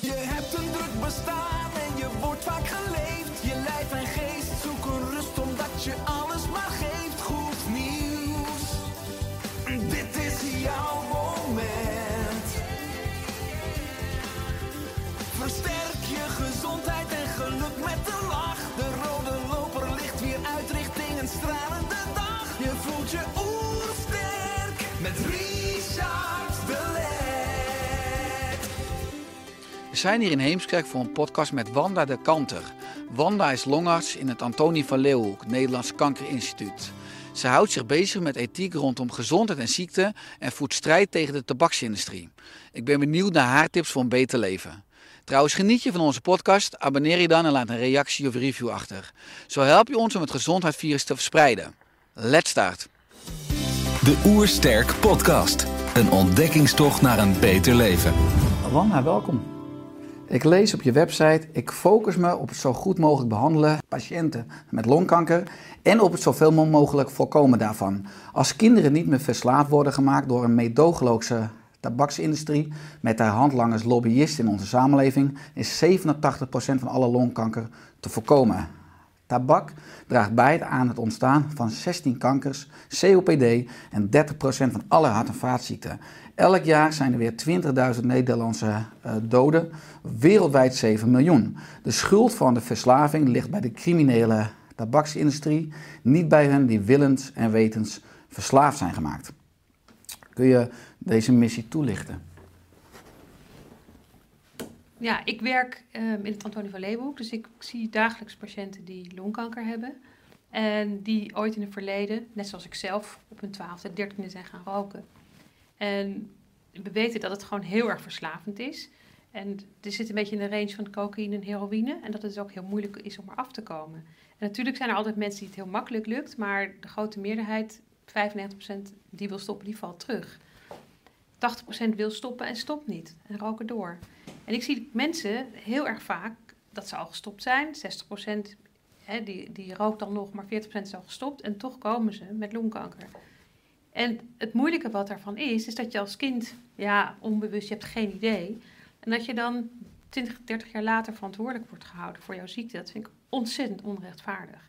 Je hebt een druk bestaan en je wordt vaak geleefd. Je lijf en geest zoeken rust omdat je alles maar geeft. Goed nieuws, dit is jouw moment. Versterk je gezondheid en geluk met de lach. De rode loper ligt weer uit richting een stralende dag. Je voelt je oersterk We zijn hier in Heemskerk voor een podcast met Wanda de Kanter. Wanda is longarts in het Antonie van Leeuwenhoek Nederlands Kankerinstituut. Ze houdt zich bezig met ethiek rondom gezondheid en ziekte en voert strijd tegen de tabaksindustrie. Ik ben benieuwd naar haar tips voor een beter leven. Trouwens, geniet je van onze podcast? Abonneer je dan en laat een reactie of review achter. Zo help je ons om het gezondheidsvirus te verspreiden. Let's start! De Oersterk Podcast. Een ontdekkingstocht naar een beter leven. Wanda, welkom. Ik lees op je website, ik focus me op het zo goed mogelijk behandelen patiënten met longkanker en op het zoveel mogelijk voorkomen daarvan. Als kinderen niet meer verslaafd worden gemaakt door een meedogenloze tabaksindustrie met haar handlangers lobbyisten in onze samenleving, is 87% van alle longkanker te voorkomen. Tabak draagt bij aan het ontstaan van 16 kankers, COPD en 30% van alle hart- en vaatziekten. Elk jaar zijn er weer 20.000 Nederlandse eh, doden, wereldwijd 7 miljoen. De schuld van de verslaving ligt bij de criminele tabaksindustrie, niet bij hen die willens en wetens verslaafd zijn gemaakt. Kun je deze missie toelichten? Ja, ik werk ehm, in het Antonie van Leeuwenhoek, dus ik zie dagelijks patiënten die longkanker hebben. En die ooit in het verleden, net zoals ik zelf, op hun twaalfde, dertiende zijn gaan roken. En we weten dat het gewoon heel erg verslavend is. En er zit een beetje in de range van cocaïne en heroïne. En dat het ook heel moeilijk is om eraf te komen. En natuurlijk zijn er altijd mensen die het heel makkelijk lukt. Maar de grote meerderheid, 95% die wil stoppen, die valt terug. 80% wil stoppen en stopt niet. En roken door. En ik zie mensen heel erg vaak dat ze al gestopt zijn. 60% hè, die, die rookt dan nog, maar 40% is al gestopt. En toch komen ze met longkanker. En het moeilijke wat daarvan is, is dat je als kind, ja, onbewust, je hebt geen idee. En dat je dan 20, 30 jaar later verantwoordelijk wordt gehouden voor jouw ziekte. Dat vind ik ontzettend onrechtvaardig.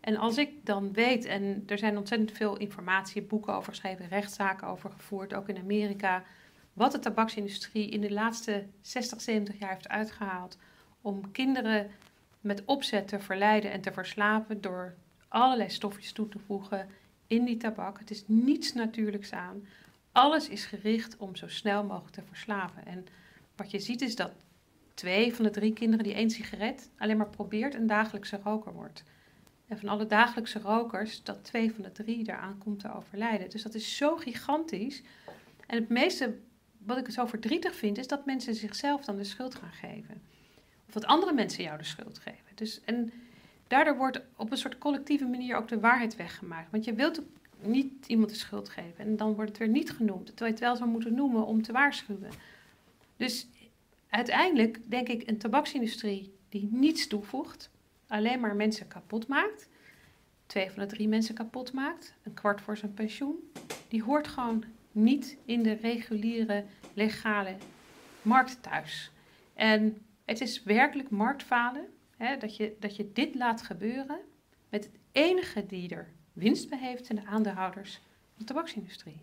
En als ik dan weet, en er zijn ontzettend veel informatie, boeken over geschreven, rechtszaken over gevoerd, ook in Amerika, wat de tabaksindustrie in de laatste 60, 70 jaar heeft uitgehaald om kinderen met opzet te verleiden en te verslaven door allerlei stofjes toe te voegen in die tabak. Het is niets natuurlijks aan. Alles is gericht om zo snel mogelijk te verslaven. En wat je ziet is dat twee van de drie kinderen die één sigaret alleen maar probeert een dagelijkse roker wordt. En van alle dagelijkse rokers, dat twee van de drie daaraan komt te overlijden. Dus dat is zo gigantisch. En het meeste wat ik zo verdrietig vind, is dat mensen zichzelf dan de schuld gaan geven. Of dat andere mensen jou de schuld geven. Dus, en daardoor wordt op een soort collectieve manier ook de waarheid weggemaakt. Want je wilt niet iemand de schuld geven. En dan wordt het weer niet genoemd. Terwijl je het wel zou moeten noemen om te waarschuwen. Dus uiteindelijk denk ik een tabaksindustrie die niets toevoegt. Alleen maar mensen kapot maakt. Twee van de drie mensen kapot maakt. Een kwart voor zijn pensioen. Die hoort gewoon niet in de reguliere, legale markt thuis. En het is werkelijk marktfalen hè, dat, je, dat je dit laat gebeuren met het enige die er winst bij heeft zijn de aandeelhouders van de tabaksindustrie.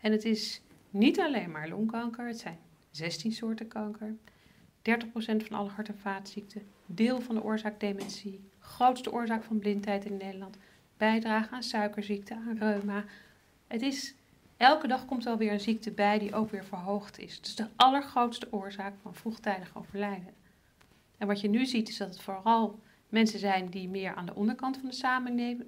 En het is niet alleen maar longkanker, het zijn 16 soorten kanker, 30% van alle hart- en vaatziekten, deel van de oorzaak dementie, grootste oorzaak van blindheid in Nederland, bijdrage aan suikerziekte, aan reuma. Het is Elke dag komt er weer een ziekte bij die ook weer verhoogd is. Het is de allergrootste oorzaak van vroegtijdig overlijden. En wat je nu ziet is dat het vooral mensen zijn die meer aan de onderkant van de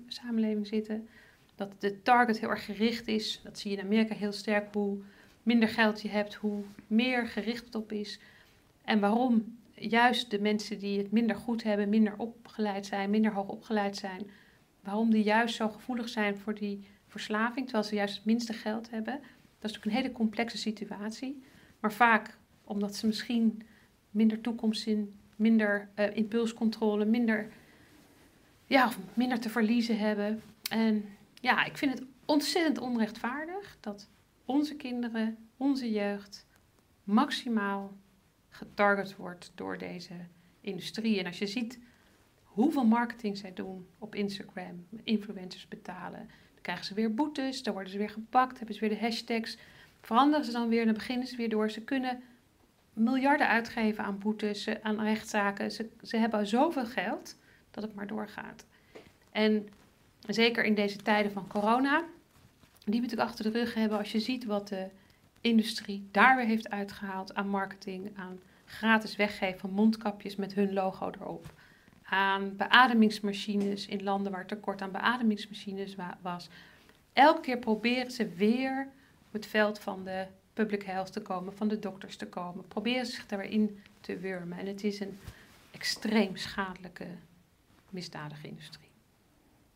samenleving, zitten. Dat de target heel erg gericht is. Dat zie je in Amerika heel sterk. Hoe minder geld je hebt, hoe meer gericht het op is. En waarom juist de mensen die het minder goed hebben, minder opgeleid zijn, minder hoog opgeleid zijn, waarom die juist zo gevoelig zijn voor die verslaving, terwijl ze juist het minste geld hebben. Dat is natuurlijk een hele complexe situatie. Maar vaak omdat ze misschien minder toekomstzin, minder uh, impulscontrole, minder, ja, minder te verliezen hebben. En ja, ik vind het ontzettend onrechtvaardig dat onze kinderen, onze jeugd, maximaal getarget wordt door deze industrie. En als je ziet hoeveel marketing zij doen op Instagram, influencers betalen, dan krijgen ze weer boetes, dan worden ze weer gepakt, hebben ze weer de hashtags, veranderen ze dan weer dan beginnen ze weer door. Ze kunnen miljarden uitgeven aan boetes, aan rechtszaken. Ze, ze hebben zoveel geld dat het maar doorgaat. En zeker in deze tijden van corona, die we natuurlijk achter de rug hebben, als je ziet wat de industrie daar weer heeft uitgehaald aan marketing, aan gratis weggeven van mondkapjes met hun logo erop, aan beademingsmachines in landen waar tekort aan beademingsmachines was. Elke keer proberen ze weer op het veld van de public health te komen, van de dokters te komen. Proberen zich daarin te wurmen. En het is een extreem schadelijke, misdadige industrie.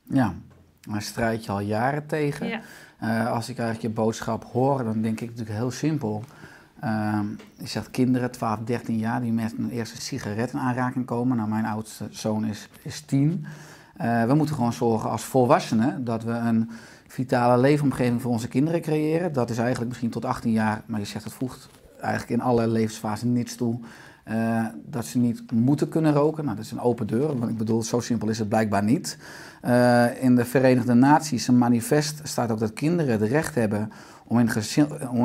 Ja, daar strijd je al jaren tegen. Ja. Uh, als ik eigenlijk je boodschap hoor, dan denk ik natuurlijk heel simpel. Uh, je zegt kinderen, 12, 13 jaar, die met een eerste sigaret in aanraking komen. Nou, mijn oudste zoon is, is 10. Uh, we moeten gewoon zorgen als volwassenen dat we een vitale leefomgeving voor onze kinderen creëren. Dat is eigenlijk misschien tot 18 jaar, maar je zegt het voegt eigenlijk in alle levensfasen niets toe. Uh, dat ze niet moeten kunnen roken. Nou, dat is een open deur. Want ik bedoel, zo simpel is het blijkbaar niet. Uh, in de Verenigde Naties, een manifest, staat ook dat kinderen het recht hebben om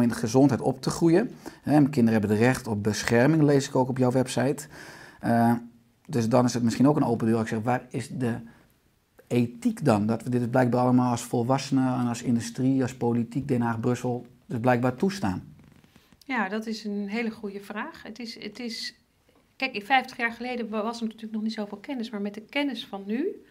in, gezondheid op te groeien. kinderen hebben het recht op bescherming, lees ik ook op jouw website. Uh, dus dan is het misschien ook een open deur. Ik zeg, waar is de ethiek dan? Dat we dit blijkbaar allemaal als volwassenen en als industrie, als politiek, Den Haag, Brussel, dus blijkbaar toestaan. Ja, dat is een hele goede vraag. Het is, het is, kijk, 50 jaar geleden was er natuurlijk nog niet zoveel kennis, maar met de kennis van nu,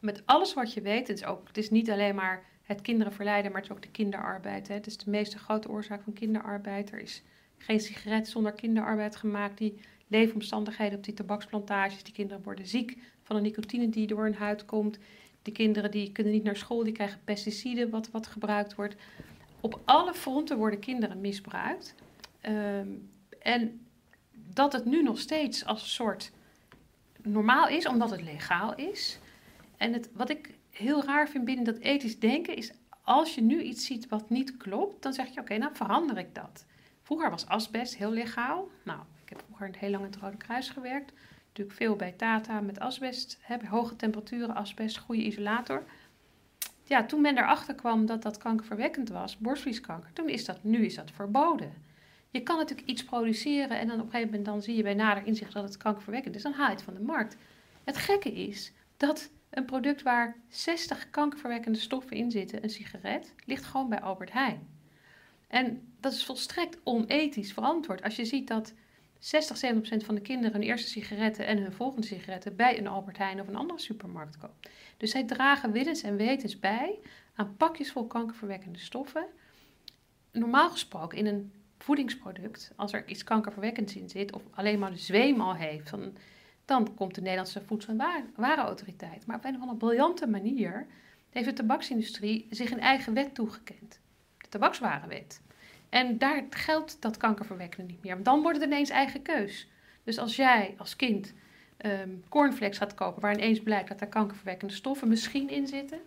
met alles wat je weet, het is, ook, het is niet alleen maar het kinderen verleiden, maar het is ook de kinderarbeid. Hè. Het is de meeste grote oorzaak van kinderarbeid. Er is geen sigaret zonder kinderarbeid gemaakt. Die leefomstandigheden op die tabaksplantages, die kinderen worden ziek van de nicotine die door hun huid komt. Die kinderen die kunnen niet naar school, die krijgen pesticiden wat, wat gebruikt wordt. Op alle fronten worden kinderen misbruikt. Ehm, en dat het nu nog steeds als een soort normaal is, omdat het legaal is. En het, wat ik heel raar vind binnen dat ethisch denken is, als je nu iets ziet wat niet klopt, dan zeg je oké, nou verander ik dat. Vroeger was asbest heel legaal. Nou, ik heb vroeger heel lang in het Rode Kruis gewerkt natuurlijk veel bij Tata met asbest, hè, hoge temperaturen asbest, goede isolator. Ja, toen men erachter kwam dat dat kankerverwekkend was, borstvlieskanker, toen is dat, nu is dat verboden. Je kan natuurlijk iets produceren en dan op een gegeven moment dan zie je bij nader inzicht dat het kankerverwekkend is, dan haal je het van de markt. Het gekke is dat een product waar 60 kankerverwekkende stoffen in zitten, een sigaret, ligt gewoon bij Albert Heijn. En dat is volstrekt onethisch verantwoord. Als je ziet dat 60, 70% van de kinderen hun eerste sigaretten en hun volgende sigaretten bij een Albert Heijn of een andere supermarkt koopt. Dus zij dragen willens en wetens bij aan pakjes vol kankerverwekkende stoffen. Normaal gesproken in een voedingsproduct, als er iets kankerverwekkends in zit of alleen maar de zweem al heeft, dan, dan komt de Nederlandse Voedsel- en Warenautoriteit. Maar op een of andere briljante manier heeft de tabaksindustrie zich een eigen wet toegekend. De tabakswarenwet. En daar geldt dat kankerverwekkende niet meer. Dan wordt het ineens eigen keus. Dus als jij als kind um, cornflakes gaat kopen waar ineens blijkt dat er kankerverwekkende stoffen misschien in zitten,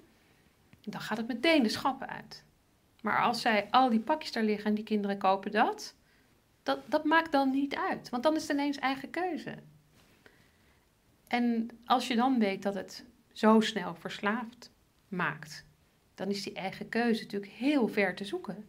dan gaat het meteen de schappen uit. Maar als zij al die pakjes daar liggen en die kinderen kopen dat, dat, dat maakt dan niet uit. Want dan is het ineens eigen keuze. En als je dan weet dat het zo snel verslaafd maakt, dan is die eigen keuze natuurlijk heel ver te zoeken.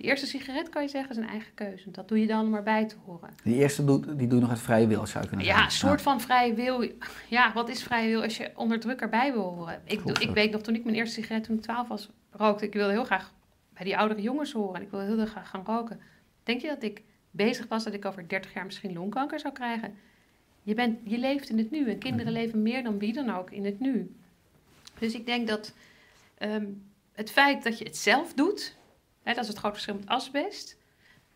De eerste sigaret kan je zeggen is een eigen keuze. Dat doe je dan maar bij te horen. Die eerste doet, die doe je nog uit vrije wil, zou je kunnen zeggen. Ja, een soort van vrije wil. Ja, wat is vrije wil als je onder druk erbij wil horen? Ik, ik weet nog, toen ik mijn eerste sigaret toen ik 12 was rookte, ik wilde heel graag bij die oudere jongens horen. En ik wilde heel graag gaan roken. Denk je dat ik bezig was dat ik over 30 jaar misschien longkanker zou krijgen? Je, bent, je leeft in het nu en kinderen mhm. leven meer dan wie dan ook in het nu. Dus ik denk dat um, het feit dat je het zelf doet, dat is het grote verschil met asbest.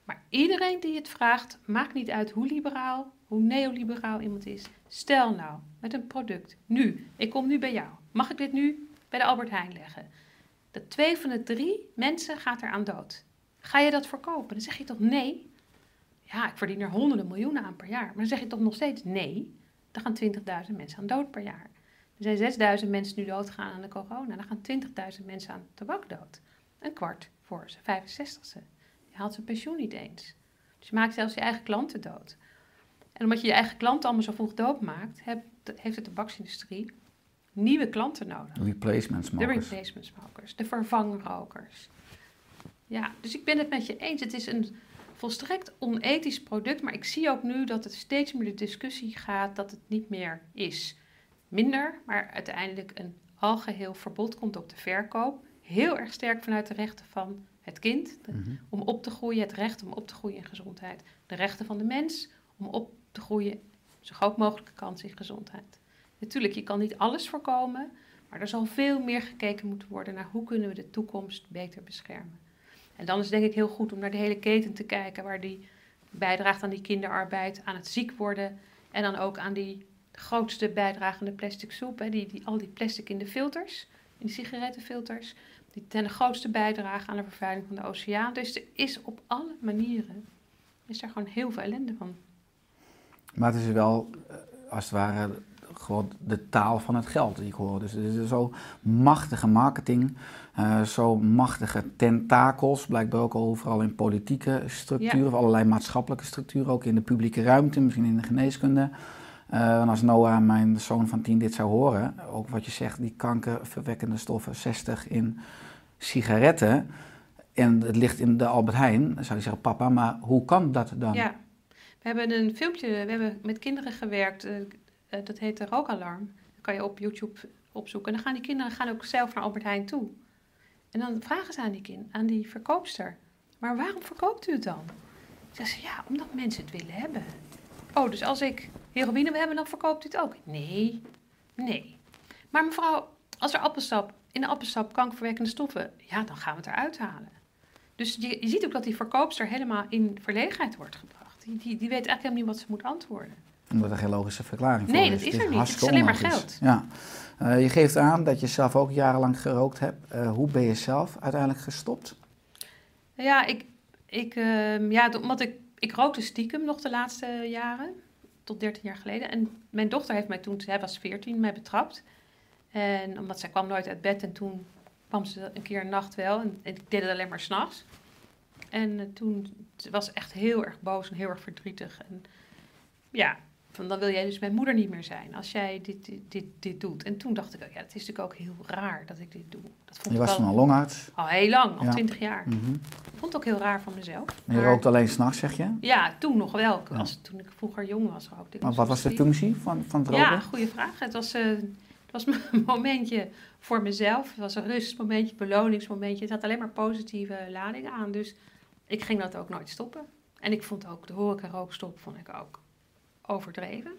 Maar iedereen die het vraagt, maakt niet uit hoe liberaal, hoe neoliberaal iemand is. Stel nou, met een product, nu, ik kom nu bij jou. Mag ik dit nu bij de Albert Heijn leggen? Dat twee van de drie mensen gaat er aan dood. Ga je dat verkopen? Dan zeg je toch nee? Ja, ik verdien er honderden miljoenen aan per jaar. Maar dan zeg je toch nog steeds nee? Dan gaan 20.000 mensen aan dood per jaar. Er zijn 6.000 mensen nu doodgaan aan de corona. Dan gaan 20.000 mensen aan tabak dood. Een kwart voor zijn 65ste. Je haalt zijn pensioen niet eens. Dus je maakt zelfs je eigen klanten dood. En omdat je je eigen klanten allemaal zo vroeg dood maakt, heeft de tabaksindustrie nieuwe klanten nodig. Replacement De smokers. replacement smokers, de vervangrokers. Ja, dus ik ben het met je eens. Het is een volstrekt onethisch product, maar ik zie ook nu dat het steeds meer de discussie gaat dat het niet meer is. Minder, maar uiteindelijk een algeheel verbod komt op de verkoop. Heel erg sterk vanuit de rechten van het kind, de- Mhm. om op te groeien, het recht om op te groeien in gezondheid. De rechten van de mens om op te groeien, zo groot mogelijke kans in gezondheid. Natuurlijk, je kan niet alles voorkomen, maar er zal veel meer gekeken moeten worden naar hoe kunnen we de toekomst beter beschermen. En dan is het denk ik heel goed om naar de hele keten te kijken, waar die bijdraagt aan die kinderarbeid, aan het ziek worden en dan ook aan die grootste bijdragende plastic soep, hè, die, die, al die plastic in de filters, in de sigarettenfilters, die ten grootste bijdragen aan de vervuiling van de oceaan. Dus er is op alle manieren, is er gewoon heel veel ellende van. Maar het is wel, eh, als het ware, gewoon de taal van het geld die ik hoor. Dus het is zo machtige marketing, eh, zo machtige tentakels, blijkbaar ook overal in politieke structuren, Ja. of allerlei maatschappelijke structuren, ook in de publieke ruimte, misschien in de geneeskunde. Eh, en als Noah, mijn zoon van 10, dit zou horen, ook wat je zegt, die kankerverwekkende stoffen, 60 in sigaretten, en het ligt in de Albert Heijn, dan zou hij zeggen, papa, maar hoe kan dat dan? Ja, we hebben een filmpje, we hebben met kinderen gewerkt, eh, eh, dat heet de rookalarm. Dat kan je op YouTube opzoeken. En dan gaan die kinderen gaan ook zelf naar Albert Heijn toe. En dan vragen ze aan die, kind, aan die verkoopster, maar waarom verkoopt u het dan? Zeg ze, ja, omdat mensen het willen hebben. Oh, dus als ik heroïne wil hebben, dan verkoopt u het ook? Nee, nee. Maar mevrouw, als er appelsap, in de appelsap kankerverwekkende stoffen, ja, dan gaan we het eruit halen. Dus je, je ziet ook dat die verkoopster helemaal in verlegenheid wordt gebracht. Die, die, die weet eigenlijk helemaal niet wat ze moet antwoorden. Omdat er geen logische verklaring Nee, voor dat is. is Het er niet. Het is alleen maar geld. Ja. Eh, je geeft aan dat je zelf ook jarenlang gerookt hebt. Eh, hoe ben je zelf uiteindelijk gestopt? Ja, ik, ik, ehm, ja, omdat ik, ik rookte stiekem nog de laatste jaren, tot 13 jaar geleden. En mijn dochter heeft mij toen, zij was 14, mij betrapt. En omdat zij kwam nooit uit bed en toen kwam ze een keer een nacht wel. En, en ik deed het alleen maar s'nachts. En eh, toen ze was echt heel erg boos en heel erg verdrietig. En ja, van, dan wil jij dus mijn moeder niet meer zijn als jij dit, dit, dit, dit doet. En toen dacht ik, ja, het is natuurlijk ook heel raar dat ik dit doe. Dat vond Je ik was toen al longarts. al heel lang, al Ja. 20 jaar. Ik vond het ook heel raar van mezelf. En je Maar- rookt alleen s'nachts, zeg je? Ja, toen nog wel. Ja. Toen ik vroeger jong was, rookte ik. Maar wat was de functie van, van het roken? Ja, goede vraag. Het was, eh, het was een momentje voor mezelf. Het was een rustmomentje, beloningsmomentje. Het had alleen maar positieve ladingen aan. Dus ik ging dat ook nooit stoppen. En ik vond ook de horeca rookstop vond ik ook overdreven.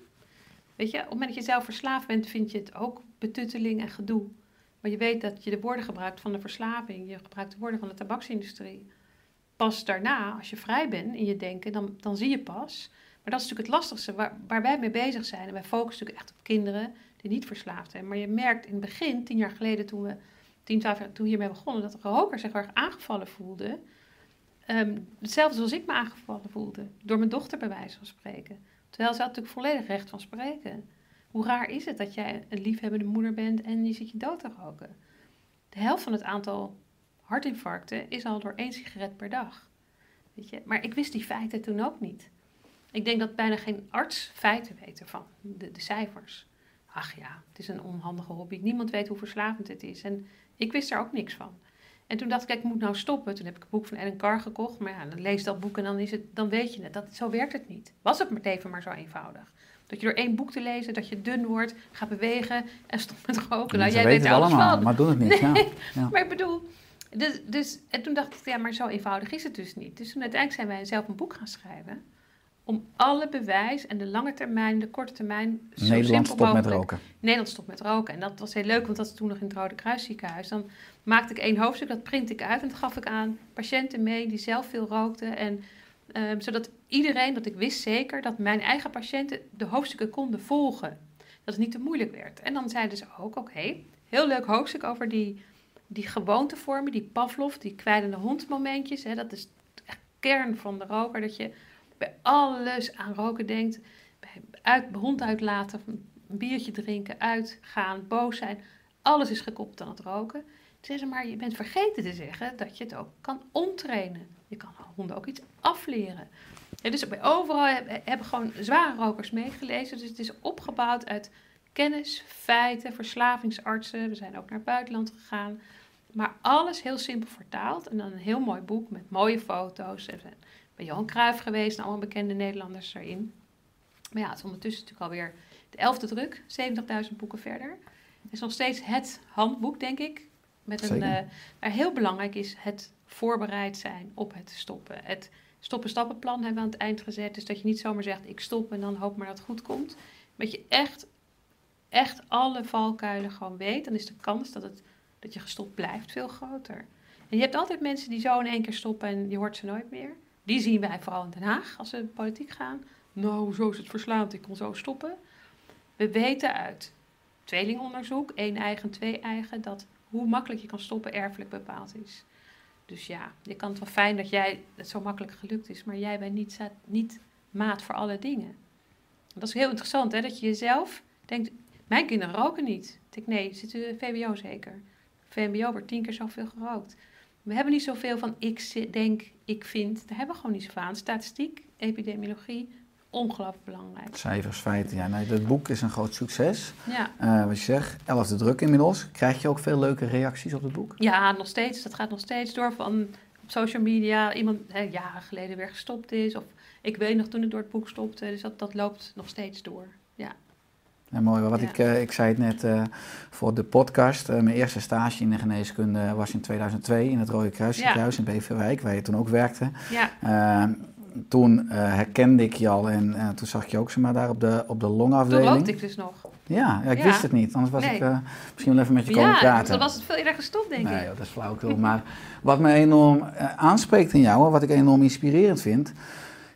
Weet je, op het moment dat je zelf verslaafd bent, vind je het ook betutteling en gedoe. Maar je weet dat je de woorden gebruikt van de verslaving. Je gebruikt de woorden van de tabaksindustrie. Pas daarna, als je vrij bent in je denken, dan, dan zie je pas. Maar dat is natuurlijk het lastigste waar, waar wij mee bezig zijn. En wij focussen natuurlijk echt op kinderen die niet verslaafd zijn. Maar je merkt in het begin, tien jaar geleden, toen we tien, twaalf jaar toen hiermee begonnen, dat de roker zich erg aangevallen voelde. Ehm, hetzelfde zoals ik me aangevallen voelde. Door mijn dochter bij wijze van spreken. Terwijl ze had natuurlijk volledig recht van spreken. Hoe raar is het dat jij een liefhebbende moeder bent en je zit je dood te roken? De helft van het aantal hartinfarcten is al door één sigaret per dag. Weet je? Maar ik wist die feiten toen ook niet. Ik denk dat bijna geen arts feiten weet ervan, de, de cijfers. Ach ja, het is een onhandige hobby. Niemand weet hoe verslavend het is. En ik wist daar ook niks van. En toen dacht ik, ik moet nou stoppen. Toen heb ik een boek van Ellen Carr gekocht. Maar ja, dan lees dat boek en dan, is het, dan weet je het. Dat, zo werkt het niet. Was het maar even maar zo eenvoudig. Dat je door één boek te lezen, dat je dun wordt, gaat bewegen en stopt met roken. Nou, jij weet het allemaal, van. maar doen het niet. Ja. Ja. Maar ik bedoel, dus, dus, en toen dacht ik, ja, maar zo eenvoudig is het dus niet. Dus toen uiteindelijk zijn wij zelf een boek gaan schrijven. Om alle bewijs en de lange termijn, de korte termijn, zo Nederland simpel stopt met roken. Nederland stopt met roken. En dat was heel leuk, want dat was toen nog in het Rode Kruisziekenhuis. Dan maakte ik één hoofdstuk, dat print ik uit en dat gaf ik aan patiënten mee die zelf veel rookten. En Ehm, zodat iedereen, dat ik wist zeker, dat mijn eigen patiënten de hoofdstukken konden volgen. Dat het niet te moeilijk werd. En dan zeiden ze ook, oké, heel leuk hoofdstuk over die, die gewoontevormen, die Pavlov, die kwijlende hondmomentjes. Hè, dat is echt kern van de roker, dat je bij alles aan roken denkt. Bij hond uitlaten, een biertje drinken, uitgaan, boos zijn. Alles is gekoppeld aan het roken. Maar je bent vergeten te zeggen dat je het ook kan omtrainen. Je kan honden ook iets afleren. Ja, dus overal heb- hebben gewoon zware rokers meegelezen. Dus het is opgebouwd uit kennis, feiten, verslavingsartsen. We zijn ook naar het buitenland gegaan. Maar alles heel simpel vertaald. En dan een heel mooi boek met mooie foto's. We zijn bij Johan Cruijff geweest, en allemaal bekende Nederlanders erin. Maar ja, het is ondertussen natuurlijk alweer de elfde druk. 70.000 boeken verder. Het is nog steeds het handboek, denk ik. Met een, eh, maar heel belangrijk is het voorbereid zijn op het stoppen. Het stoppen-stappenplan hebben we aan het eind gezet. Dus dat je niet zomaar zegt, ik stop en dan hoop maar dat het goed komt. Dat je echt, echt alle valkuilen gewoon weet. Dan is de kans dat, het, dat je gestopt blijft veel groter. En je hebt altijd mensen die zo in één keer stoppen en je hoort ze nooit meer. Die zien wij vooral in Den Haag als we in politiek gaan. Nou, zo is het verslaafd, ik kon zo stoppen. We weten uit tweelingonderzoek, één eigen, twee eigen, dat hoe makkelijk je kan stoppen erfelijk bepaald is. Dus ja, je kan het wel fijn dat jij het zo makkelijk gelukt is, maar jij bent niet, niet maat voor alle dingen. Dat is heel interessant, hè? dat je jezelf denkt, mijn kinderen roken niet. Ik nee, zitten VWO zeker. VMBO wordt tien keer zoveel gerookt. We hebben niet zoveel van ik denk, ik vind. Daar hebben we gewoon niet zoveel aan. Statistiek, epidemiologie, ongelooflijk belangrijk. Cijfers, feiten. Ja, nee, het boek is een groot succes. Ja. Eh, wat je zegt, elfde druk inmiddels. Krijg je ook veel leuke reacties op het boek? Ja, nog steeds. Dat gaat nog steeds door van op social media. Iemand hè, jaren geleden weer gestopt is. Of ik weet nog toen ik door het boek stopte. Dus dat, dat loopt nog steeds door. Ja. Ja, mooi. Wat Ja. ik, eh, ik zei het net eh, voor de podcast. Eh, mijn eerste stage in de geneeskunde was in 2002 in het Rode Kruis Ja. in Beverwijk, waar je toen ook werkte. Ja. Eh, toen herkende ik je al en toen zag ik je ook zeg maar, daar op de, op de Toen longafdeling. rookte ik dus nog. Ja, ja, ik Ja. wist het niet. Anders was Nee. ik misschien wel even met je komen Ja, praten. dan was het veel eerder gestopt, denk Nee, ik. joh, dat is flauwekul. maar wat me enorm aanspreekt in jou, en wat ik enorm inspirerend vind,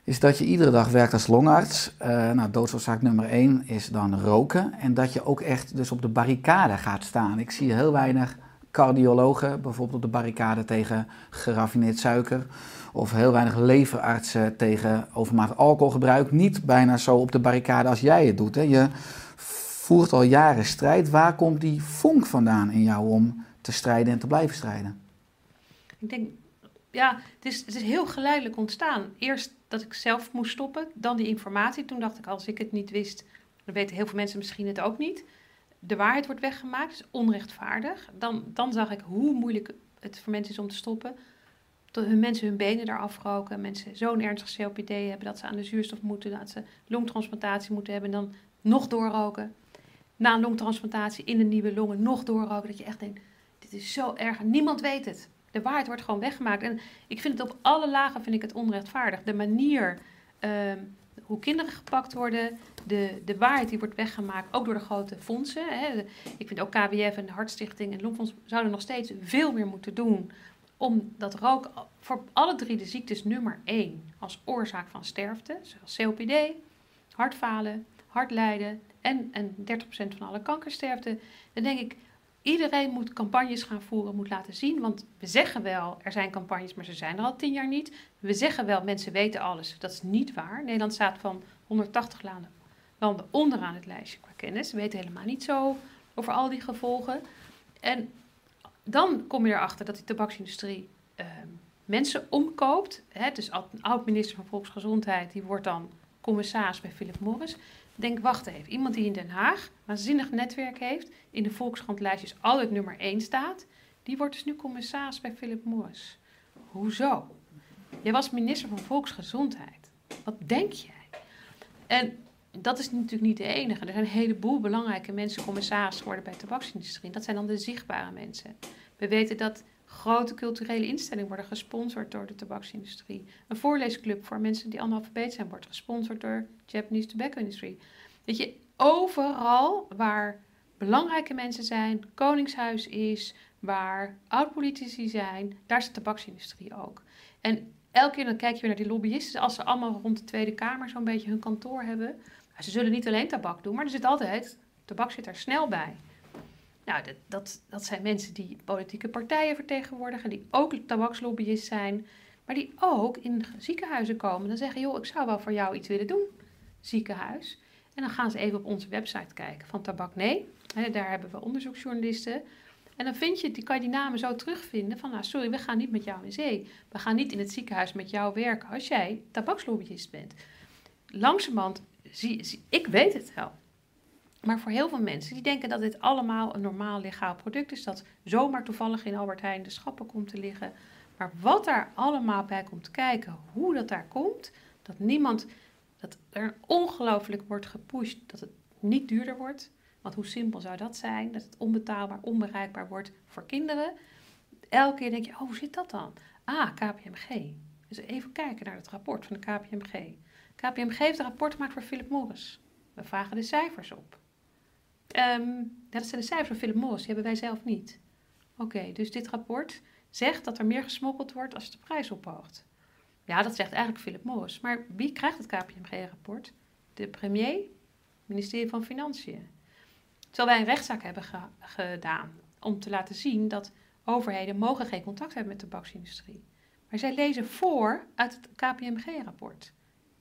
is dat je iedere dag werkt als longarts. Eh nou, doodsoorzaak nummer één is dan roken. En dat je ook echt dus op de barricade gaat staan. Ik zie heel weinig cardiologen bijvoorbeeld op de barricade tegen geraffineerd suiker. Of heel weinig leverartsen tegen overmatig alcoholgebruik. Niet bijna zo op de barricade als jij het doet. Hè. Je voert al jaren strijd. Waar komt die vonk vandaan in jou om te strijden en te blijven strijden? Ik denk, ja, het is, heel geleidelijk ontstaan. Eerst dat ik zelf moest stoppen, dan die informatie. Toen dacht ik, als ik het niet wist, dan weten heel veel mensen misschien het ook niet. De waarheid wordt weggemaakt, is onrechtvaardig. Dan, dan zag ik hoe moeilijk het voor mensen is om te stoppen. Dat hun mensen hun benen eraf roken, mensen zo'n ernstig COPD hebben dat ze aan de zuurstof moeten, dat ze longtransplantatie moeten hebben en dan nog doorroken. Na een longtransplantatie in de nieuwe longen nog doorroken, dat je echt denkt, dit is zo erg. Niemand weet het. De waarheid wordt gewoon weggemaakt. En ik vind het op alle lagen vind ik het onrechtvaardig. De manier ehm, hoe kinderen gepakt worden, de, de waarheid die wordt weggemaakt, ook door de grote fondsen. Hè. Ik vind ook KWF en de Hartstichting en Longfonds zouden nog steeds veel meer moeten doen om dat rook voor alle drie de ziektes nummer één als oorzaak van sterfte, zoals COPD, hartfalen, hartlijden en, en 30% van alle kankersterfte. Dan denk ik, iedereen moet campagnes gaan voeren, moet laten zien. Want we zeggen wel, er zijn campagnes, maar ze zijn er al tien jaar niet. We zeggen wel, mensen weten alles. Dat is niet waar. Nederland staat van 180 landen, onderaan het lijstje qua kennis. We weten helemaal niet zo over al die gevolgen. En dan kom je erachter dat die tabaksindustrie ehm, mensen omkoopt. Hè, dus oud-minister van Volksgezondheid, die wordt dan commissaris bij Philip Morris. Denk, wacht even, iemand die in Den Haag waanzinnig netwerk heeft, in de Volkskrantlijstjes altijd nummer 1 staat, die wordt dus nu commissaris bij Philip Morris. Hoezo? Jij was minister van Volksgezondheid. Wat denk jij? En dat is natuurlijk niet de enige. Er zijn een heleboel belangrijke mensen commissaris geworden bij de tabaksindustrie. Dat zijn dan de zichtbare mensen. We weten dat grote culturele instellingen worden gesponsord door de tabaksindustrie. Een voorleesclub voor mensen die analfabeet zijn wordt gesponsord door Japanese Tobacco Industry. Weet je, overal waar belangrijke mensen zijn, koningshuis is, waar oud-politici zijn, daar is de tabaksindustrie ook. En elke keer dan kijk je weer naar die lobbyisten. Als ze allemaal rond de Tweede Kamer zo'n beetje hun kantoor hebben. Ze zullen niet alleen tabak doen, maar er zit altijd, tabak zit er snel bij. Nou, dat, dat, zijn mensen die politieke partijen vertegenwoordigen, die ook tabakslobbyist zijn, maar die ook in ziekenhuizen komen. Dan zeggen, joh, ik zou wel voor jou iets willen doen, ziekenhuis. En dan gaan ze even op onze website kijken van Tabak Nee. daar hebben we onderzoeksjournalisten. En dan vind je, die, kan je die namen zo terugvinden van, nou sorry, we gaan niet met jou in zee. We gaan niet in het ziekenhuis met jou werken als jij tabakslobbyist bent. Langzamerhand, zie, ik weet het wel. Maar voor heel veel mensen die denken dat dit allemaal een normaal legaal product is, dat zomaar toevallig in Albert Heijn de schappen komt te liggen. Maar wat daar allemaal bij komt kijken, hoe dat daar komt, dat niemand, dat er ongelooflijk wordt gepusht dat het niet duurder wordt. Want hoe simpel zou dat zijn? Dat het onbetaalbaar, onbereikbaar wordt voor kinderen. Elke keer denk je, oh, hoe zit dat dan? Ah, KPMG. Dus even kijken naar het rapport van de KPMG. KPMG heeft een rapport gemaakt voor Philip Morris. We vragen de cijfers op. Um, dat zijn de cijfers van Philip Morris, die hebben wij zelf niet. Oké, dus dit rapport zegt dat er meer gesmokkeld wordt als de prijs ophoogt. Ja, dat zegt eigenlijk Philip Morris. Maar wie krijgt het KPMG-rapport? De premier, ministerie van Financiën. Terwijl wij een rechtszaak hebben gedaan om te laten zien dat overheden mogen geen contact hebben met de tabaksindustrie. Maar zij lezen voor uit het KPMG-rapport.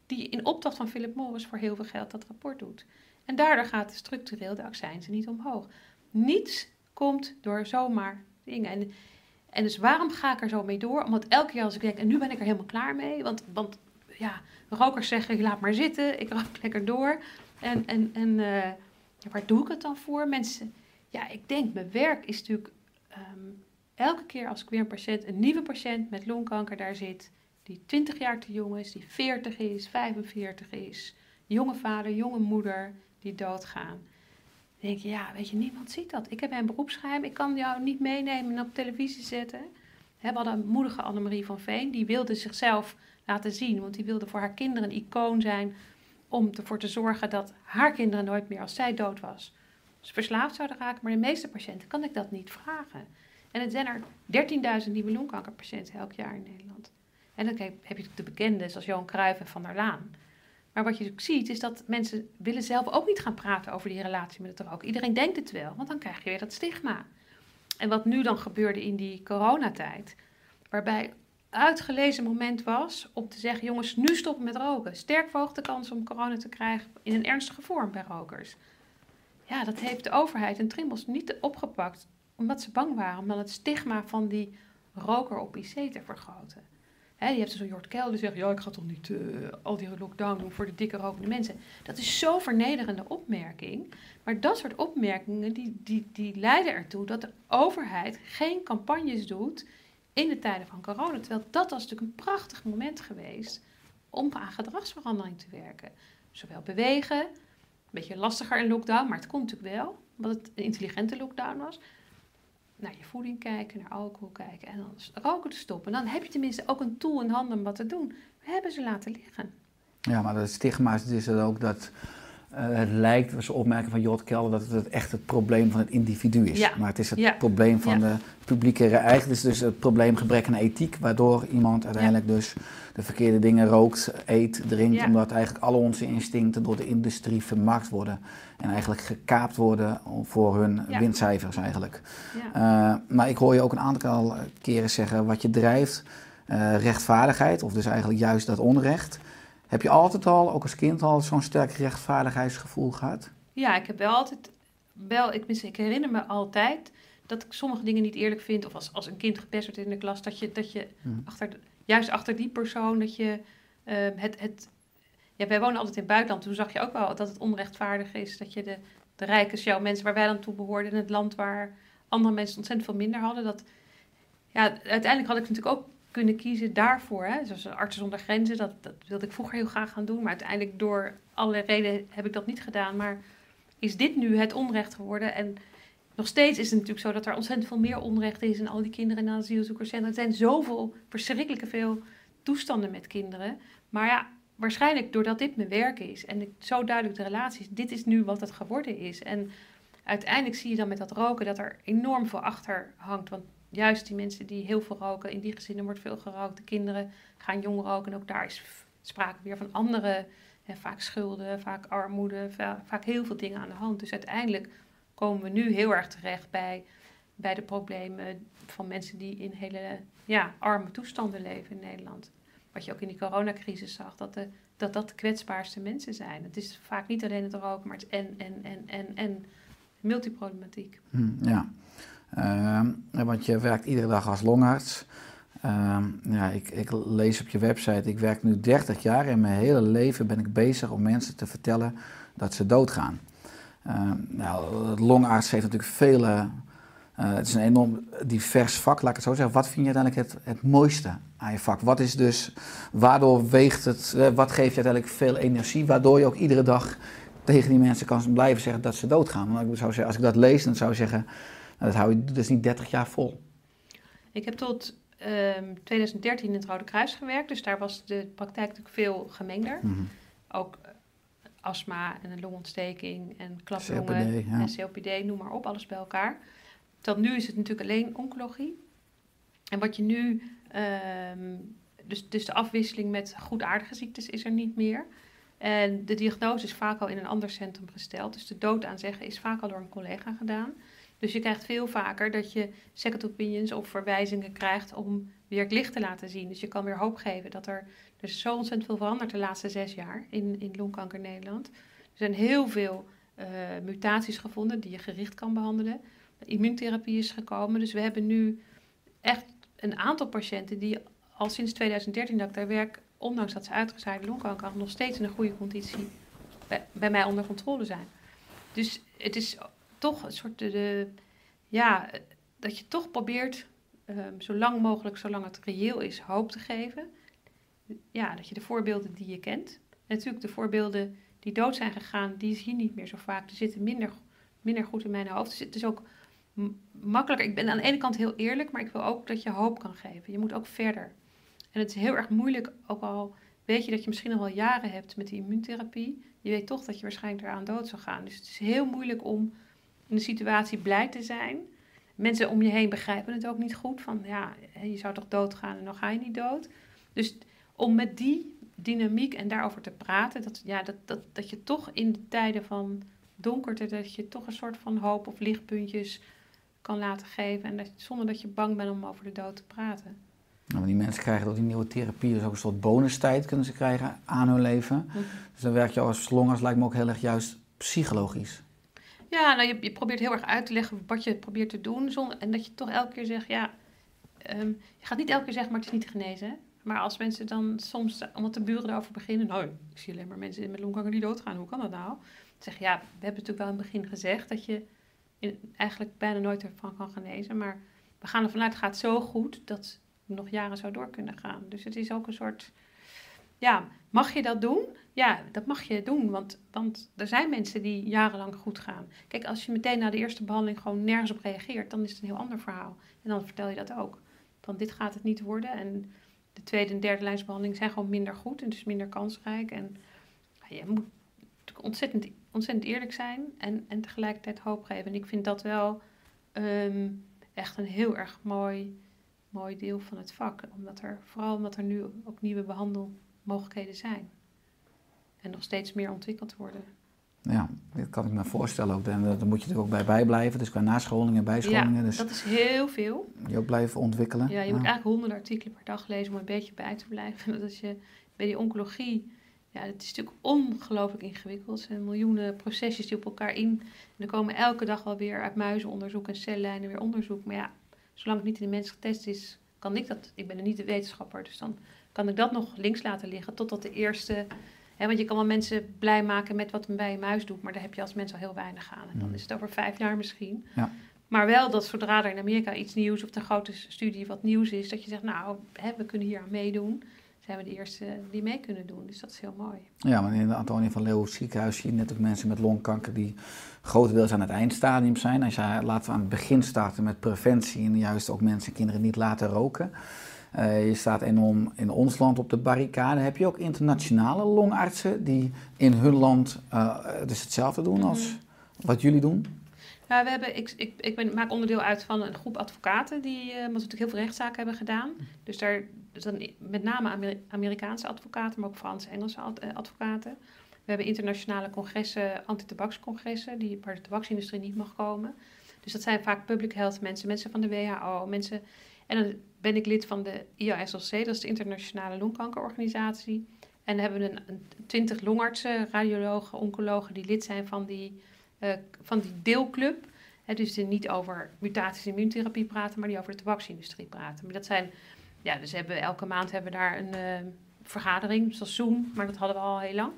Die in opdracht van Philip Morris voor heel veel geld dat rapport doet. En daardoor gaat structureel de accijnzen niet omhoog. Niets komt door zomaar dingen. En, en dus waarom ga ik er zo mee door? Omdat elke keer als ik denk, en nu ben ik er helemaal klaar mee. Want, want ja, rokers zeggen, laat maar zitten, ik rook lekker door. En, en, en uh, waar doe ik het dan voor? Mensen, ja, ik denk, mijn werk is natuurlijk... Um, elke keer als ik weer een patiënt, een nieuwe patiënt met longkanker daar zit... die 20 jaar te jong is, die 40 is, 45 is... jonge vader, jonge moeder die doodgaan. Dan denk je, ja, weet je, niemand ziet dat. Ik heb een beroepsgeheim, ik kan jou niet meenemen en op televisie zetten. We hadden een moedige Annemarie van Veen, die wilde zichzelf laten zien, want die wilde voor haar kinderen een icoon zijn om ervoor te zorgen dat haar kinderen nooit meer als zij dood was, verslaafd zouden raken. Maar de meeste patiënten kan ik dat niet vragen. En het zijn er 13.000 nieuwe longkankerpatiënten elk jaar in Nederland. En dan heb je de bekende, zoals Johan Cruijff en Van der Laan. Maar wat je ziet is dat mensen willen zelf ook niet gaan praten over die relatie met het roken. Iedereen denkt het wel, want dan krijg je weer dat stigma. En wat nu dan gebeurde in die coronatijd, waarbij uitgelezen moment was om te zeggen: jongens, nu stoppen met roken. Sterk verhoogt de kans om corona te krijgen in een ernstige vorm bij rokers. Ja, dat heeft de overheid en Trimbos niet opgepakt, omdat ze bang waren om dan het stigma van die roker op IC te vergroten. He, je hebt zo'n Jort Kelder die zegt, ja, ik ga toch niet uh, al die lockdown doen voor de dikke rokende mensen. Dat is zo'n vernederende opmerking. Maar dat soort opmerkingen, die, die, die leiden ertoe dat de overheid geen campagnes doet in de tijden van corona. Terwijl dat was natuurlijk een prachtig moment geweest om aan gedragsverandering te werken. Zowel bewegen, een beetje lastiger in lockdown, maar het kon natuurlijk wel, omdat het een intelligente lockdown was naar je voeding kijken, naar alcohol kijken en dan roken te stoppen. Dan heb je tenminste ook een tool in handen om wat te doen. We hebben ze laten liggen. Ja, maar het stigma is dus ook dat het lijkt, was opmerking van Jot Kelder, dat het echt het probleem van het individu is. Ja. Maar het is het probleem van de publieke eigen. Het is dus het probleem gebrek aan ethiek, waardoor iemand uiteindelijk dus de verkeerde dingen rookt, eet, drinkt, omdat eigenlijk alle onze instincten door de industrie vermarkt worden en eigenlijk gekaapt worden voor hun windcijfers eigenlijk. Uh, maar ik hoor je ook een aantal keren zeggen wat je drijft, uh, rechtvaardigheid, of dus eigenlijk juist dat onrecht. Heb je altijd al, ook als kind al, zo'n sterk rechtvaardigheidsgevoel gehad? Ja, ik heb wel altijd, wel, ik, ik herinner me altijd dat ik sommige dingen niet eerlijk vind. Of als, als een kind gepest wordt in de klas, dat je, dat je hmm. achter, juist achter die persoon, dat je uh, het, het... Ja, wij wonen altijd in het buitenland, toen zag je ook wel dat het onrechtvaardig is. Dat je de, de rijke jouw mensen waar wij dan toe behoorden, in het land waar andere mensen ontzettend veel minder hadden. Dat, ja, uiteindelijk had ik natuurlijk ook kunnen kiezen daarvoor. Hè? Zoals Artsen zonder Grenzen, dat, dat wilde ik vroeger heel graag gaan doen. Maar uiteindelijk door allerlei redenen heb ik dat niet gedaan. Maar is dit nu het onrecht geworden? En nog steeds is het natuurlijk zo dat er ontzettend veel meer onrecht is. En al die kinderen in asielzoekerscentra. Er zijn zoveel, verschrikkelijke veel toestanden met kinderen. Maar ja, waarschijnlijk doordat dit mijn werk is. En ik, zo duidelijk de relaties. Dit is nu wat het geworden is. En uiteindelijk zie je dan met dat roken dat er enorm veel achter hangt. Want juist die mensen die heel veel roken, in die gezinnen wordt veel gerookt. De kinderen gaan jong roken en ook daar is sprake weer van andere, hè, vaak schulden, vaak armoede, va- vaak heel veel dingen aan de hand. Dus uiteindelijk komen we nu heel erg terecht bij, bij de problemen van mensen die in hele ja, arme toestanden leven in Nederland. Wat je ook in die coronacrisis zag, dat de, dat, dat de kwetsbaarste mensen zijn. Het is vaak niet alleen het roken, maar het en, en, en, en, en multiproblematiek. Hm, ja. Ehm, want je werkt iedere dag als longarts. Ehm, ja, ik, ik lees op je website, ik werk nu 30 jaar en mijn hele leven ben ik bezig om mensen te vertellen dat ze doodgaan. Ehm, nou, longarts heeft natuurlijk vele, eh, het is een enorm divers vak, laat ik het zo zeggen. Wat vind je uiteindelijk het, het mooiste aan je vak? Wat is dus, waardoor weegt het, eh, wat geeft je uiteindelijk veel energie, waardoor je ook iedere dag tegen die mensen kan blijven zeggen dat ze doodgaan? Want ik zou zeggen, als ik dat lees, dan zou ik zeggen, nou, dat hou je dus niet 30 jaar vol. Ik heb tot ehm, 2013 in het Rode Kruis gewerkt, dus daar was de praktijk natuurlijk veel gemengder. Mhm. Ook eh, astma en een longontsteking en klaplongen COPD, ja. en COPD, noem maar op, alles bij elkaar. Tot nu is het natuurlijk alleen oncologie. En wat je nu, ehm, dus, dus de afwisseling met goedaardige ziektes is er niet meer. En de diagnose is vaak al in een ander centrum gesteld. Dus de dood aanzeggen is vaak al door een collega gedaan. Dus je krijgt veel vaker dat je second opinions of verwijzingen krijgt om weer het licht te laten zien. Dus je kan weer hoop geven dat er, er is zo ontzettend veel veranderd de laatste zes jaar in, in longkanker Nederland. Er zijn heel veel eh, mutaties gevonden die je gericht kan behandelen. Immuuntherapie is gekomen. Dus we hebben nu echt een aantal patiënten die al sinds 2013 dat ik daar werk, ondanks dat ze uitgezaaide longkanker nog steeds in een goede conditie bij mij onder controle zijn. Dus het is toch een soort de, ja, dat je toch probeert ehm, zo lang mogelijk, zolang het reëel is, hoop te geven. Ja, dat je de voorbeelden die je kent. En natuurlijk de voorbeelden die dood zijn gegaan, die zie je niet meer zo vaak. Die zitten minder, minder goed in mijn hoofd. Dus het is ook m- makkelijker. Ik ben aan de ene kant heel eerlijk, maar ik wil ook dat je hoop kan geven. Je moet ook verder. En het is heel erg moeilijk, ook al weet je dat je misschien al wel jaren hebt met die immuuntherapie. Je weet toch dat je waarschijnlijk eraan dood zou gaan. Dus het is heel moeilijk om in de situatie blij te zijn. Mensen om je heen begrijpen het ook niet goed. Van ja, je zou toch doodgaan en dan ga je niet dood. Dus om met die dynamiek en daarover te praten, dat, ja, dat, dat, dat je toch in de tijden van donkerte, dat je toch een soort van hoop of lichtpuntjes kan laten geven. En dat, zonder dat je bang bent om over de dood te praten. Nou, die mensen krijgen door die nieuwe therapie dus ook een soort bonustijd kunnen ze krijgen aan hun leven. Mhm. Dus dan werk je als longarts, lijkt me ook heel erg juist psychologisch. Ja, nou, je, probeert heel erg uit te leggen wat je probeert te doen. En dat je toch elke keer zegt, ja, ehm, je gaat niet elke keer zeggen, maar het is niet te genezen. Maar als mensen dan soms, omdat de buren erover beginnen, nou, ik zie alleen maar mensen met longkanker die doodgaan, hoe kan dat nou? Dan zeg ja, we hebben natuurlijk wel in het begin gezegd dat je eigenlijk bijna nooit ervan kan genezen. Maar we gaan ervan uit, het gaat zo goed dat het nog jaren zou door kunnen gaan. Dus het is ook een soort, ja, mag je dat doen? Ja, dat mag je doen, want, want er zijn mensen die jarenlang goed gaan. Kijk, als je meteen na de eerste behandeling gewoon nergens op reageert, dan is het een heel ander verhaal. En dan vertel je dat ook. Van dit gaat het niet worden. En de tweede en derde lijnsbehandeling zijn gewoon minder goed en dus minder kansrijk. En ja, je moet ontzettend, ontzettend eerlijk zijn en, en tegelijkertijd hoop geven. En ik vind dat wel ehm, echt een heel erg mooi, mooi deel van het vak. Omdat er, vooral omdat er nu ook nieuwe behandelmogelijkheden zijn. En nog steeds meer ontwikkeld worden. Ja, dat kan ik me voorstellen ook. En daar moet je natuurlijk ook bij bijblijven. Dus qua nascholingen en bijscholingen. Ja, dus dat is heel veel. je ook blijven ontwikkelen. Ja, je moet eigenlijk honderden artikelen per dag lezen om een beetje bij te blijven. Dat als je bij die oncologie, ja, het is natuurlijk ongelooflijk ingewikkeld. Er zijn miljoenen procesjes die op elkaar in. En er komen elke dag wel weer uit muizenonderzoek en cellijnen weer onderzoek. Maar ja, zolang het niet in de mens getest is, kan ik dat. Ik ben er niet de wetenschapper, dus dan kan ik dat nog links laten liggen totdat de eerste. Want je kan wel mensen blij maken met wat men bij je muis doet, maar daar heb je als mens al heel weinig aan. En dan Mm. is het over vijf jaar misschien. Ja. Maar wel dat zodra er in Amerika iets nieuws of een grote studie wat nieuws is, dat je zegt, nou, hè, we kunnen hier aan meedoen. Zijn we de eerste die mee kunnen doen. Dus dat is heel mooi. Ja, want in het Antonie van Leeuwen ziekenhuis zie je net ook mensen met longkanker die grotendeels aan het eindstadium zijn. Als je, laten we aan het begin starten met preventie en juist ook mensen en kinderen niet laten roken. Eh, je staat enorm in ons land op de barricade. Heb je ook internationale longartsen die in hun land eh, dus hetzelfde doen als wat jullie doen? Nou, we hebben, ik, ik, ik ben, maak onderdeel uit van een groep advocaten die uh, natuurlijk heel veel rechtszaken hebben gedaan. Dus daar dus dan met name Amer Amerikaanse advocaten, maar ook Franse en Engelse ad, advocaten. We hebben internationale congressen, anti-tabakscongressen, die waar de tabaksindustrie niet mag komen. Dus dat zijn vaak public health mensen, mensen van de WHO, mensen. En dan ben ik lid van de IASLC, dat is de Internationale Longkankerorganisatie. En dan hebben we een, twintig longartsen, radiologen, oncologen die lid zijn van die, uh, van die deelclub. He, dus die niet over mutaties in immuuntherapie praten, maar die over de tabaksindustrie praten. Maar dat zijn, ja, dus hebben, elke maand hebben we daar een uh, vergadering, zoals Zoom, maar dat hadden we al heel lang.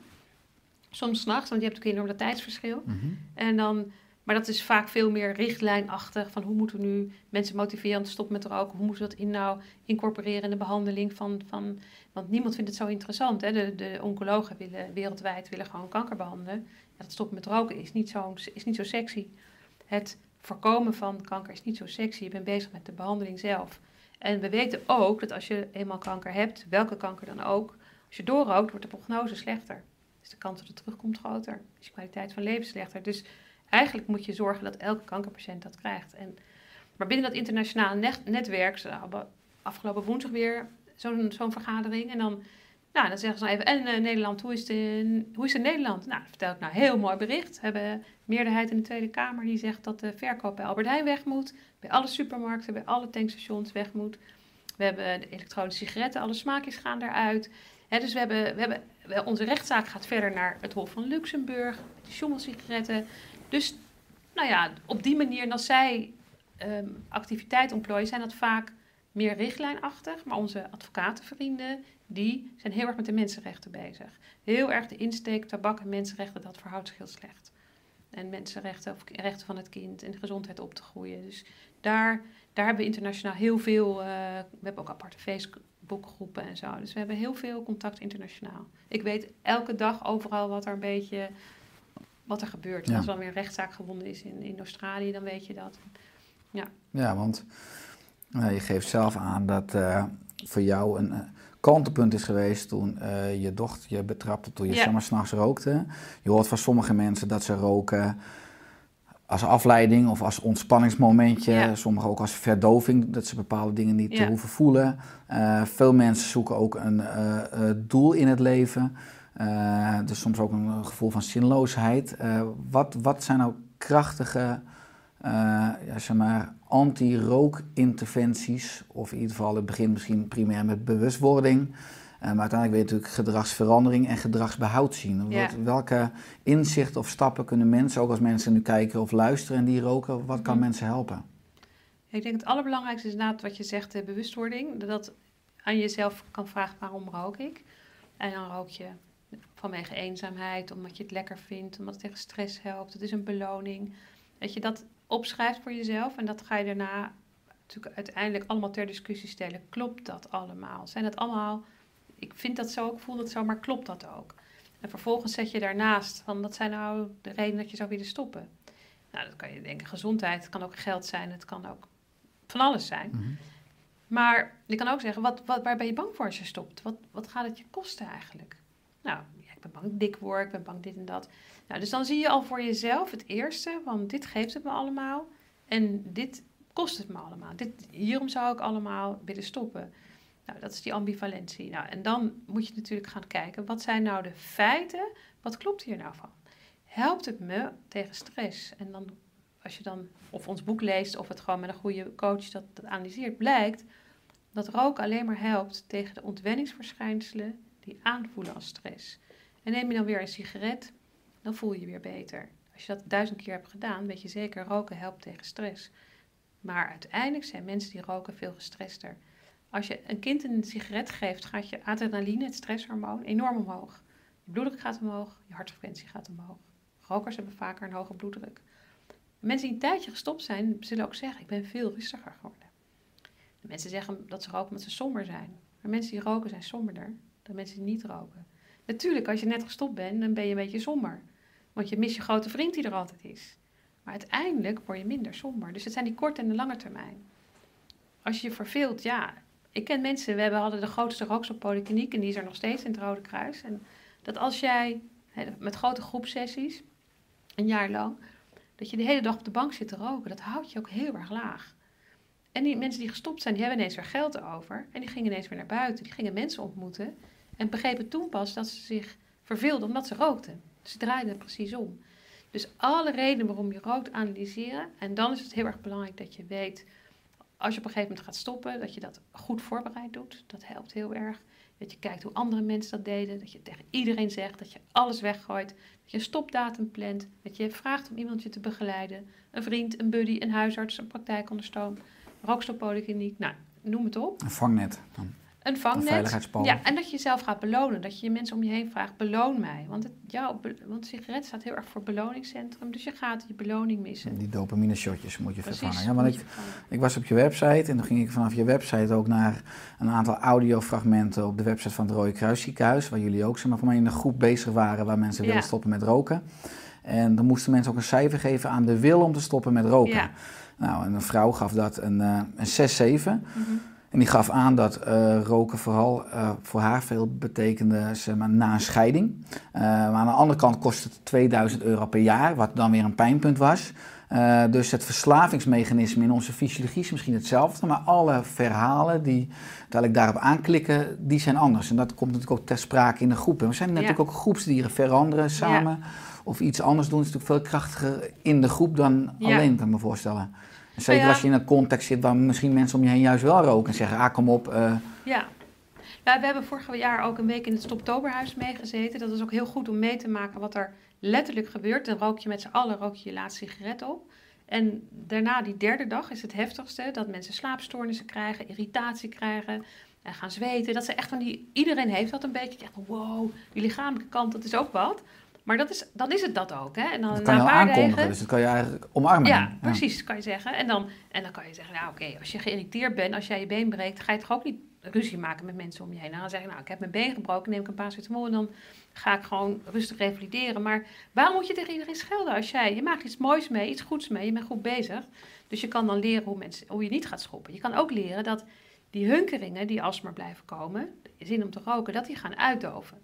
Soms s'nachts, want je hebt ook een enorm tijdsverschil. Mm -hmm. En dan maar dat is vaak veel meer richtlijnachtig van hoe moeten we nu mensen motiveren om te stoppen met roken. Hoe moeten we dat in nou incorporeren in de behandeling van, van want niemand vindt het zo interessant. Hè? De, de oncologen willen wereldwijd willen gewoon kanker behandelen. Ja, dat stoppen met roken is niet, zo, is niet zo sexy. Het voorkomen van kanker is niet zo sexy. Je bent bezig met de behandeling zelf. En we weten ook dat als je eenmaal kanker hebt, welke kanker dan ook, als je doorrookt, wordt de prognose slechter. Dus de kans dat het terugkomt groter. Is je kwaliteit van leven slechter. Dus eigenlijk moet je zorgen dat elke kankerpatiënt dat krijgt. En, maar binnen dat internationale netwerk, ze afgelopen woensdag weer zo'n vergadering. En dan, nou, dan zeggen ze dan even, en uh, Nederland, hoe is, het in, hoe is het in Nederland? Nou, vertel ik nou, heel mooi bericht. We hebben meerderheid in de Tweede Kamer die zegt dat de verkoop bij Albert Heijn weg moet. Bij alle supermarkten, bij alle tankstations weg moet. We hebben de elektronische sigaretten, alle smaakjes gaan eruit. dus we hebben, we hebben, onze rechtszaak gaat verder naar het Hof van Luxemburg, de schommelsigaretten. Dus nou ja, op die manier, als zij um, activiteit ontplooien, zijn dat vaak meer richtlijnachtig. Maar onze advocatenvrienden, die zijn heel erg met de mensenrechten bezig. Heel erg de insteek, tabak en mensenrechten, dat verhoudt zich heel slecht. En mensenrechten, of rechten van het kind en gezondheid op te groeien. Dus daar, daar hebben we internationaal heel veel. Uh, we hebben ook aparte Facebookgroepen en zo. Dus we hebben heel veel contact internationaal. Ik weet elke dag overal wat er een beetje wat er gebeurt. Ja. Als er dan weer een rechtszaak gewonnen is in, in Australië, dan weet je dat. Ja, ja want uh, je geeft zelf aan dat uh, voor jou een uh, kantelpunt is geweest toen je dochter je betrapte toen je ja. zomaar s'nachts rookte. Je hoort van sommige mensen dat ze roken als afleiding of als ontspanningsmomentje. Ja. Sommigen ook als verdoving, dat ze bepaalde dingen niet ja. hoeven voelen. veel mensen zoeken ook een doel in het leven. Uh, dus soms ook een gevoel van zinloosheid. Uh, wat, wat zijn nou krachtige uh, ja, zeg maar, anti-rookinterventies? Of in ieder geval, het begint misschien primair met bewustwording. maar uiteindelijk wil je natuurlijk gedragsverandering en gedragsbehoud zien. Ja. Wat, welke inzichten of stappen kunnen mensen, ook als mensen nu kijken of luisteren en die roken, wat kan mm mensen helpen? Ik denk het allerbelangrijkste is inderdaad wat je zegt, de bewustwording. Dat aan jezelf kan vragen waarom rook ik. En dan rook je vanwege eenzaamheid, omdat je het lekker vindt, omdat het tegen stress helpt. Het is een beloning. Dat je dat opschrijft voor jezelf en dat ga je daarna natuurlijk uiteindelijk allemaal ter discussie stellen. Klopt dat allemaal? Zijn dat allemaal, ik vind dat zo, ik voel dat zo, maar klopt dat ook? En vervolgens zet je daarnaast van, wat zijn nou de redenen dat je zou willen stoppen? Nou, dat kan je denken, gezondheid, het kan ook geld zijn, het kan ook van alles zijn. Mhm. Maar je kan ook zeggen, wat, wat, waar ben je bang voor als je stopt? Wat, wat gaat het je kosten eigenlijk? Nou, ik ben bang ik dik word, ik ben bang dit en dat. Nou, dus dan zie je al voor jezelf het eerste, want dit geeft het me allemaal en dit kost het me allemaal. Dit, hierom zou ik allemaal willen stoppen. Nou, dat is die ambivalentie. Nou, en dan moet je natuurlijk gaan kijken, wat zijn nou de feiten? Wat klopt hier nou van? Helpt het me tegen stress? En dan, als je dan of ons boek leest of het gewoon met een goede coach dat, dat analyseert, blijkt dat roken alleen maar helpt tegen de ontwenningsverschijnselen die aanvoelen als stress. En neem je dan weer een sigaret, dan voel je je weer beter. Als je dat duizend keer hebt gedaan, weet je zeker, roken helpt tegen stress. Maar uiteindelijk zijn mensen die roken veel gestrester. Als je een kind een sigaret geeft, gaat je adrenaline, het stresshormoon, enorm omhoog. Je bloeddruk gaat omhoog, je hartfrequentie gaat omhoog. Rokers hebben vaker een hoge bloeddruk. Mensen die een tijdje gestopt zijn, zullen ook zeggen, ik ben veel rustiger geworden. De mensen zeggen dat ze roken omdat ze somber zijn. Maar mensen die roken zijn somberder dan mensen die niet roken. Natuurlijk, als je net gestopt bent, dan ben je een beetje somber. Want je mist je grote vriend die er altijd is. Maar uiteindelijk word je minder somber. Dus het zijn die korte en de lange termijn. Als je je verveelt, ja. Ik ken mensen, we hebben, hadden de grootste rookstoppolykliniek en die is er nog steeds in het Rode Kruis. En dat als jij met grote groepsessies, een jaar lang, Dat je de hele dag op de bank zit te roken, dat houdt je ook heel erg laag. En die mensen die gestopt zijn, die hebben ineens weer geld over. En die gingen ineens weer naar buiten. Die gingen mensen ontmoeten. En begrepen toen pas dat ze zich verveelden omdat ze rookten. Ze draaiden precies om. Dus alle redenen waarom je rookt analyseren. En dan is het heel erg belangrijk dat je weet, als je op een gegeven moment gaat stoppen, dat je dat goed voorbereid doet. Dat helpt heel erg. Dat je kijkt hoe andere mensen dat deden. Dat je tegen iedereen zegt dat je alles weggooit. Dat je een stopdatum plant. Dat je vraagt om iemand je te begeleiden. Een vriend, een buddy, een huisarts, een praktijkonderstoom, rookstoppolykliniek. Nou, noem het op. Een vangnet. dan. Een vangnet. Ja, en dat je jezelf gaat belonen. Dat je je mensen om je heen vraagt, beloon mij. Want, het, ja, want sigaret staat heel erg voor beloningscentrum. Dus je gaat je beloning missen. Die dopamine shotjes moet je Precies. vervangen. Ja, want ik, ik was op je website en toen ging ik vanaf je website ook naar een aantal audiofragmenten op de website van het Rode Kruis ziekenhuis, waar jullie ook zeg maar, voor mij in een groep bezig waren waar mensen willen stoppen met roken. En dan moesten mensen ook een cijfer geven aan de wil om te stoppen met roken. Ja. Nou, en een vrouw gaf dat een, eh een 6-7. Mhm. En die gaf aan dat eh, roken vooral eh, voor haar veel betekende zeg maar, na een scheiding. Eh, maar aan de andere kant kostte het 2000 euro per jaar, wat dan weer een pijnpunt was. Dus het verslavingsmechanisme in onze fysiologie is misschien hetzelfde, maar alle verhalen die uiteindelijk daarop aanklikken, die zijn anders. En dat komt natuurlijk ook ter sprake in de groep. En we zijn natuurlijk ook groepsdieren, veranderen samen of iets anders doen is natuurlijk veel krachtiger in de groep dan Ja. alleen, kan ik me voorstellen. Zeker Nou ja. als je in een context zit waar misschien mensen om je heen juist wel roken en zeggen, ah kom op, eh, Ja. ja, we hebben vorig jaar ook een week in het Stoptoberhuis meegezeten. Dat is ook heel goed om mee te maken wat er letterlijk gebeurt. Dan rook je met z'n allen rook je, je laatste sigaret op. En daarna, die derde dag, is het heftigste dat mensen slaapstoornissen krijgen, irritatie krijgen en gaan zweten. Dat ze echt van die, iedereen heeft dat een beetje. Echt, wow, die lichamelijke kant, dat is ook wat. Maar dat is, dan is het dat ook. Hè? En dan dat na kan je aankondigen. dagen- Dus dat kan je eigenlijk omarmen. ja, precies, kan je zeggen. En dan, en dan kan je zeggen, nou oké, als je geïrriteerd bent, als jij je been breekt, ga je toch ook niet ruzie maken met mensen om je heen. En dan zeg je, nou ik heb mijn been gebroken, neem ik een paracetamol en dan ga ik gewoon rustig revalideren. Maar waarom moet je tegen iedereen schelden als jij, je maakt iets moois mee, iets goeds mee, je bent goed bezig. Dus je kan dan leren hoe, mensen, hoe je niet gaat schoppen. Je kan ook leren dat die hunkeringen die alsmaar blijven komen, zin om te roken, dat die gaan uitdoven.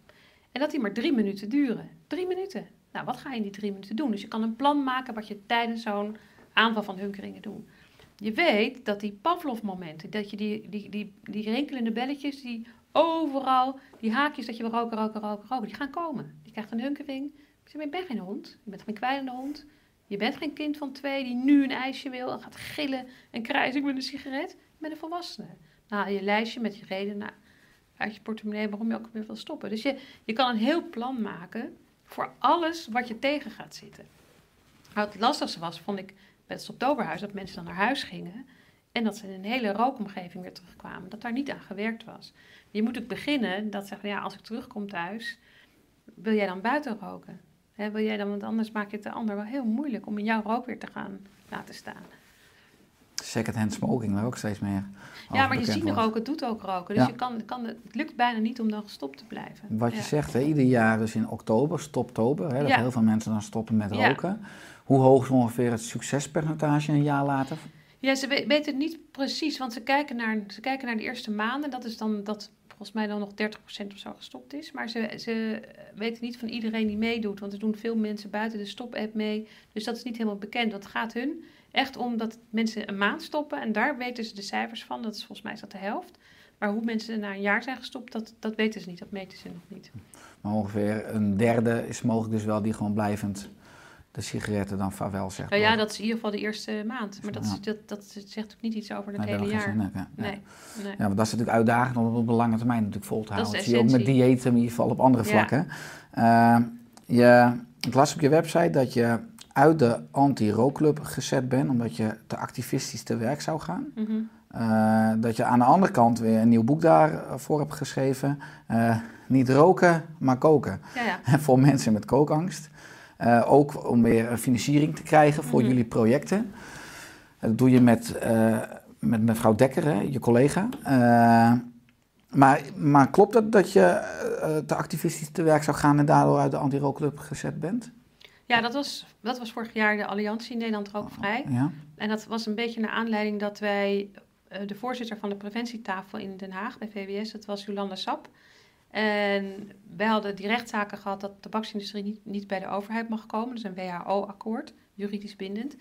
En dat die maar drie minuten duren. Drie minuten. Nou, wat ga je in die drie minuten doen? Dus je kan een plan maken wat je tijdens zo'n aanval van hunkeringen doet. Je weet dat die Pavlov-momenten, dat je die, die, die, die rinkelende belletjes, die overal, die haakjes dat je wil roken, roken, roken, roken, die gaan komen. Je krijgt een hunkering. Je bent geen hond, je bent geen kwijlende hond. Je bent geen kind van twee die nu een ijsje wil en gaat gillen en krijzen met een sigaret. Je bent een volwassene. Nou, je lijstje met je redenen uit je portemonnee waarom je ook weer wil stoppen. Dus je, je kan een heel plan maken voor alles wat je tegen gaat zitten. Het lastigste was, vond ik, bij het Stoptoberhuis, dat mensen dan naar huis gingen en dat ze in een hele rookomgeving weer terugkwamen. Dat daar niet aan gewerkt was. Je moet ook beginnen dat zeggen, ja, als ik terugkom thuis, wil jij dan buiten roken? Wil jij dan, want anders maak je het de ander wel heel moeilijk om in jouw rook weer te gaan laten staan. Second-hand smoking, waar ook steeds meer ja, maar je ziet wordt. roken doet ook roken. Dus Ja. je kan, kan, het lukt bijna niet om dan gestopt te blijven. Wat je zegt, hè, ieder jaar dus in oktober, stoptober, hè, dat Ja. heel veel mensen dan stoppen met roken. Hoe hoog is ongeveer het succespercentage een jaar later? Ja, ze we- weten het niet precies, want ze kijken, naar, ze kijken naar de eerste maanden. Dat is dan dat volgens mij dan nog 30% of zo gestopt is. Maar ze, ze weten niet van iedereen die meedoet, want er doen veel mensen buiten de stop-app mee. Dus dat is niet helemaal bekend. Dat gaat hun echt om dat mensen een maand stoppen en daar weten ze de cijfers van. Dat is volgens mij is dat de helft. Maar hoe mensen na een jaar zijn gestopt, dat, dat weten ze niet. Dat meten ze nog niet. Maar ongeveer een derde is mogelijk dus wel die gewoon blijvend de sigaretten dan vaarwel zegt. Nou ja, dat is in ieder geval de eerste maand. Maar dat, is, dat, dat zegt ook niet iets over het Nee, hele jaar. zin, nee, nee. Nee, nee. Ja, want dat is natuurlijk uitdagend om het op de lange termijn natuurlijk vol te houden. Dat zie je ook met diëten, in ieder geval op andere Ja. vlakken. Eh, je, ik las op je website dat je uit de anti-rookclub gezet bent, omdat je te activistisch te werk zou gaan. Mhm. Eh, dat je aan de andere kant weer een nieuw boek daarvoor hebt geschreven. Eh, niet roken, maar koken. Ja, ja. voor mensen met kookangst. Eh, ook om weer financiering te krijgen voor Mhm. jullie projecten. Dat doe je met, eh, met mevrouw Dekker, hè, je collega. Eh, maar, maar klopt het dat je eh, te activistisch te werk zou gaan en daardoor uit de anti-rookclub gezet bent? Ja, dat was, dat was vorig jaar de Alliantie Nederland Rookvrij. Ja. En dat was een beetje naar aanleiding dat wij, eh, de voorzitter van de preventietafel in Den Haag bij VWS, dat was Jolanda Sap. En wij hadden die rechtszaken gehad dat de tabaksindustrie niet, niet bij de overheid mag komen. Dus een WHO-akkoord, juridisch bindend.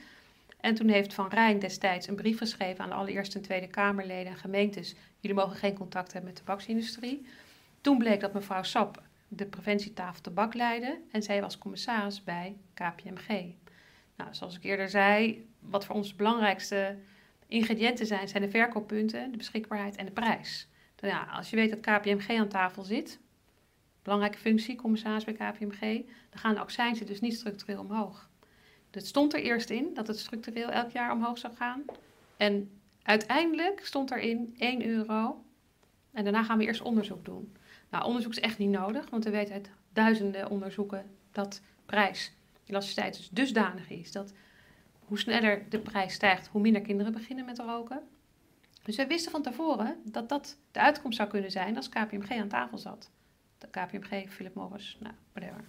En toen heeft Van Rijn destijds een brief geschreven aan de allereerste en Tweede Kamerleden en gemeentes. Jullie mogen geen contact hebben met de tabaksindustrie. Toen bleek dat mevrouw Sap de preventietafel tabak leidde en zij was commissaris bij KPMG. Nou, zoals ik eerder zei, wat voor ons de belangrijkste ingrediënten zijn, zijn de verkooppunten, de beschikbaarheid en de prijs. Dan ja, als je weet dat KPMG aan tafel zit, belangrijke functie, commissaris bij KPMG, dan gaan de accijnzen dus niet structureel omhoog. Het stond er eerst in dat het structureel elk jaar omhoog zou gaan. En uiteindelijk stond erin 1 euro. En daarna gaan we eerst onderzoek doen. Nou, onderzoek is echt niet nodig, want we weten uit duizenden onderzoeken dat prijs, elasticiteit dus dusdanig is dat hoe sneller de prijs stijgt, hoe minder kinderen beginnen met roken. Dus wij wisten van tevoren dat dat de uitkomst zou kunnen zijn als KPMG aan tafel zat. De KPMG, Philip Morris, nou, whatever.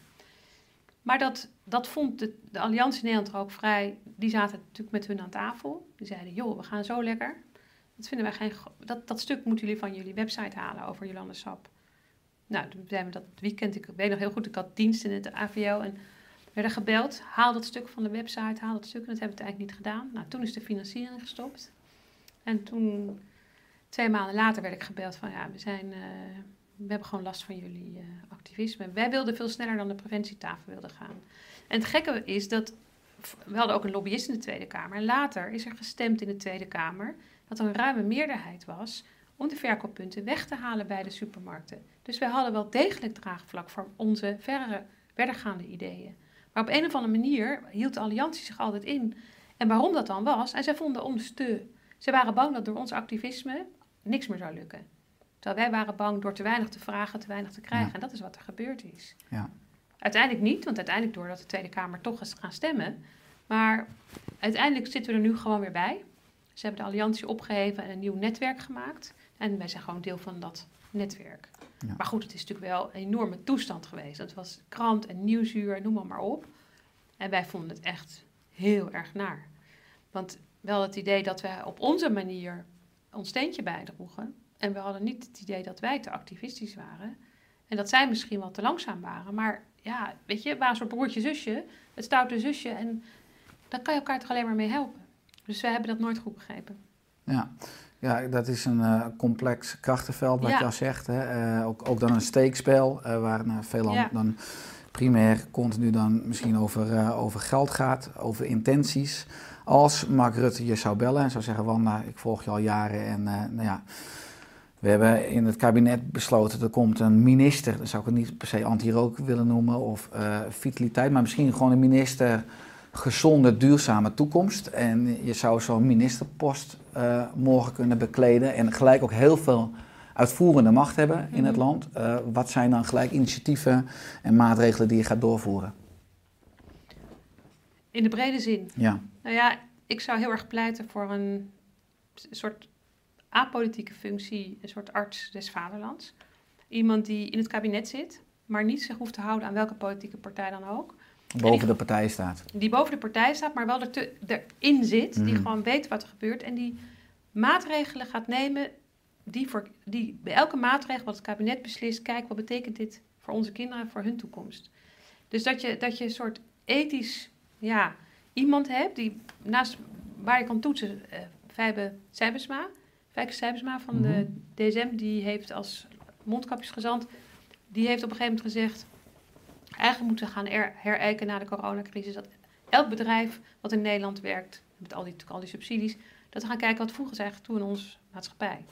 Maar dat, dat vond de, de Alliantie Nederland er ook vrij. Die zaten natuurlijk met hun aan tafel. Die zeiden, joh, we gaan zo lekker. Dat vinden wij geen... Dat, dat stuk moeten jullie van jullie website halen over Jolande Sap. Nou, toen zijn we dat weekend... Ik weet nog heel goed, ik had dienst in het AVO en werden gebeld. Haal dat stuk van de website, haal dat stuk. En dat hebben we eigenlijk niet gedaan. Nou, toen is de financiering gestopt. En toen, twee maanden later, werd ik gebeld van... Ja, we zijn... Uh, we hebben gewoon last van jullie uh, activisme. Wij wilden veel sneller dan de preventietafel wilden gaan. En het gekke is dat we hadden ook een lobbyist in de Tweede Kamer. En later is er gestemd in de Tweede Kamer dat er een ruime meerderheid was om de verkooppunten weg te halen bij de supermarkten. Dus wij hadden wel degelijk draagvlak voor onze verre, verdergaande ideeën. Maar op een of andere manier hield de alliantie zich altijd in. En waarom dat dan was, en zij vonden ons te. Ze waren bang dat door ons activisme niks meer zou lukken. Terwijl wij waren bang door te weinig te vragen, te weinig te krijgen. En dat is wat er gebeurd is. Ja. Uiteindelijk niet, want uiteindelijk doordat de Tweede Kamer toch is gaan stemmen. Maar uiteindelijk zitten we er nu gewoon weer bij. Ze hebben de alliantie opgeheven en een nieuw netwerk gemaakt. En wij zijn gewoon deel van dat netwerk. Ja. Maar goed, het is natuurlijk wel een enorme toestand geweest. Het was krant en nieuwsuur, noem maar, maar op. En wij vonden het echt heel erg naar. Want wel het idee dat we op onze manier ons steentje bijdroegen. En we hadden niet het idee dat wij te activistisch waren. En dat zij misschien wel te langzaam waren. Maar ja, weet je, waar soort broertje, zusje, het stoute zusje. En daar kan je elkaar toch alleen maar mee helpen. Dus wij hebben dat nooit goed begrepen. Ja, ja dat is een uh, complex krachtenveld wat je al zegt. Hè? Uh, ook, ook dan een steekspel, uh, waar nou, veel ja. dan primair continu dan misschien over, over geld gaat, over intenties. Als Mark Rutte je zou bellen en zou zeggen, Wanda, ik volg je al jaren en nou ja... We hebben in het kabinet besloten, er komt een minister, dat zou ik het niet per se anti-rook willen noemen, of vitaliteit, maar misschien gewoon een minister gezonde, duurzame toekomst. En je zou zo'n ministerpost uh, morgen kunnen bekleden en gelijk ook heel veel uitvoerende macht hebben in het mhm. land. Uh, wat zijn dan gelijk initiatieven en maatregelen die je gaat doorvoeren? In de brede zin? Ja. Nou ja, ik zou heel erg pleiten voor een soort apolitieke functie, een soort arts des vaderlands. Iemand die in het kabinet zit, maar niet zich hoeft te houden aan welke politieke partij dan ook. Boven de partij staat. Die boven de partij staat, maar wel er te, erin zit. Die mhm. gewoon weet wat er gebeurt. En die maatregelen gaat nemen. Die, voor, die bij elke maatregel wat het kabinet beslist. Kijk, wat betekent dit voor onze kinderen en voor hun toekomst. Dus dat je, dat je een soort ethisch ja, iemand hebt. Die naast waar je kan toetsen. Uh, Fijbe Sijbesma. Fijke Sijbesma van de mhm. DSM. Die heeft als mondkapjesgezant. Die heeft op een gegeven moment gezegd eigenlijk moeten gaan herijken na de coronacrisis. Dat elk bedrijf wat in Nederland werkt, met al die, al die subsidies, dat we gaan kijken wat voegen ze eigenlijk toe in onze maatschappij.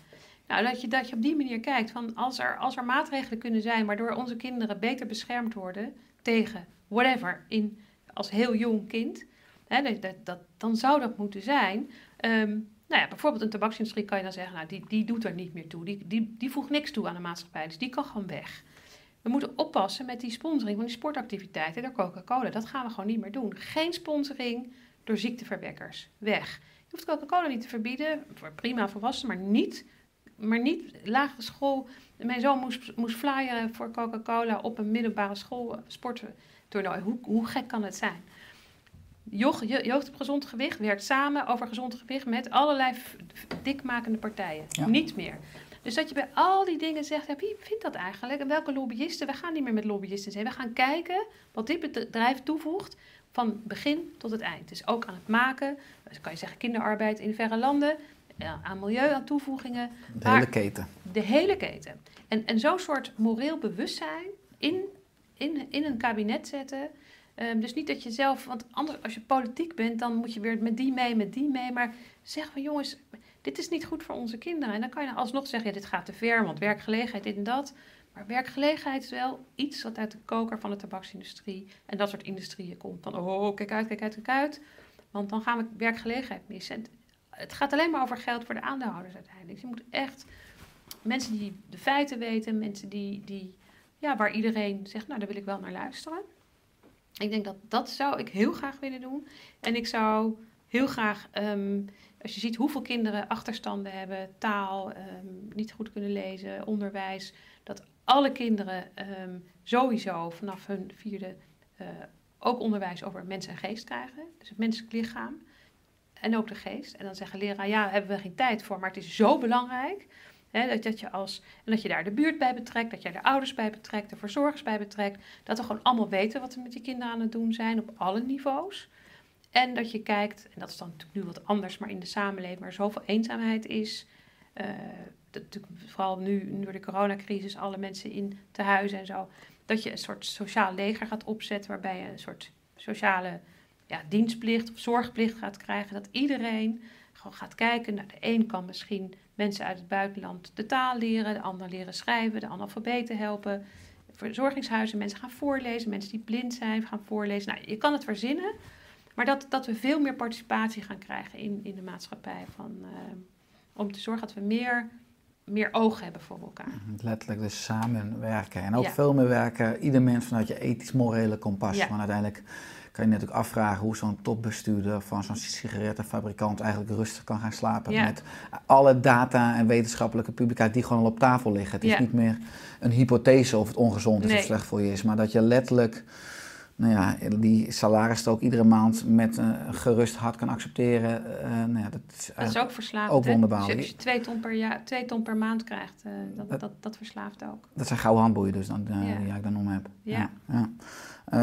Nou, dat je, dat je op die manier kijkt, van als er, als er maatregelen kunnen zijn waardoor onze kinderen beter beschermd worden tegen whatever, in, als heel jong kind, hè, dat, dat, dat, dan zou dat moeten zijn. Um, nou ja, bijvoorbeeld een tabaksindustrie kan je dan zeggen, nou, die, die doet er niet meer toe. Die, die, die voegt niks toe aan de maatschappij, dus die kan gewoon weg. We moeten oppassen met die sponsoring van die sportactiviteiten door Coca-Cola. Dat gaan we gewoon niet meer doen. Geen sponsoring door ziekteverwekkers. Weg. Je hoeft Coca-Cola niet te verbieden, voor prima volwassenen, maar niet, maar niet lagere school. Mijn zoon moest, moest flyeren voor Coca-Cola op een middelbare school sporttoernooi. Hoe, hoe gek kan het zijn? Jeugd op gezond gewicht werkt samen over gezond gewicht met allerlei dikmakende partijen. Niet meer. Dus dat je bij al die dingen zegt, ja, wie vindt dat eigenlijk? En welke lobbyisten? We gaan niet meer met lobbyisten zijn. We gaan kijken wat dit bedrijf toevoegt van begin tot het eind. Dus ook aan het maken, dus kan je zeggen kinderarbeid in verre landen, ja, aan milieu, aan toevoegingen. De Maar- hele keten. De hele keten. En, en zo'n soort moreel bewustzijn in, in, in een kabinet zetten. Ehm, dus niet dat je zelf, want anders als je politiek bent, dan moet je weer met die mee, met die mee. Maar zeg van jongens, dit is niet goed voor onze kinderen. En dan kan je alsnog zeggen, dit gaat te ver, want werkgelegenheid, dit en dat. Maar werkgelegenheid is wel iets wat uit de koker van de tabaksindustrie en dat soort industrieën komt. Dan, oh, kijk uit, kijk uit, kijk uit. Want dan gaan we werkgelegenheid missen. En het gaat alleen maar over geld voor de aandeelhouders uiteindelijk. Dus je moet echt mensen die de feiten weten, mensen die, die ja, waar iedereen zegt, nou daar wil ik wel naar luisteren. Ik denk dat dat zou ik heel graag willen doen. En ik zou heel graag, ehm, als je ziet hoeveel kinderen achterstanden hebben, taal, ehm, niet goed kunnen lezen, onderwijs, dat alle kinderen ehm, sowieso vanaf hun vierde eh, ook onderwijs over mens en geest krijgen. Dus het menselijk lichaam en ook de geest. En dan zeggen leraar, ja, daar hebben we geen tijd voor, maar het is zo belangrijk. Dat, je als, en dat je daar de buurt bij betrekt, dat je de ouders bij betrekt, de verzorgers bij betrekt. Dat we gewoon allemaal weten wat we met die kinderen aan het doen zijn op alle niveaus. En dat je kijkt, en dat is dan natuurlijk nu wat anders, maar in de samenleving waar zoveel eenzaamheid is. eh, dat natuurlijk vooral nu door de coronacrisis, alle mensen in tehuizen en zo. Dat je een soort sociaal leger gaat opzetten waarbij je een soort sociale ja, dienstplicht of zorgplicht gaat krijgen. Dat iedereen gewoon gaat kijken. Nou, de een kan misschien mensen uit het buitenland de taal leren, de ander leren schrijven, de analfabeten helpen. Verzorgingshuizen, mensen gaan voorlezen, mensen die blind zijn gaan voorlezen. Nou, je kan het verzinnen, maar dat, dat we veel meer participatie gaan krijgen in, in de maatschappij. Van, eh, om te zorgen dat we meer, meer oog hebben voor elkaar. Letterlijk dus samenwerken. En ook Ja. veel meer werken, ieder mens vanuit je ethisch-morele kompas. Ja. Want uiteindelijk kan je natuurlijk afvragen hoe zo'n topbestuurder van zo'n sigarettenfabrikant eigenlijk rustig kan gaan slapen. Ja. Met alle data en wetenschappelijke publicaties die gewoon al op tafel liggen. Het is Ja. niet meer een hypothese of het ongezond is Nee. of slecht voor je is. Maar dat je letterlijk nou ja, die salarisstrook iedere maand met een gerust hart kan accepteren. eh, nou ja, dat is Dat is ook verslavend. ook wonderbaarlijk. Als je, als je twee, ton per jaar, twee ton per maand krijgt, eh, dat, dat, dat verslaaft ook. Dat zijn gouden handboeien dus dan, eh, Ja. die ik dan om heb. Ja. ja. Eh,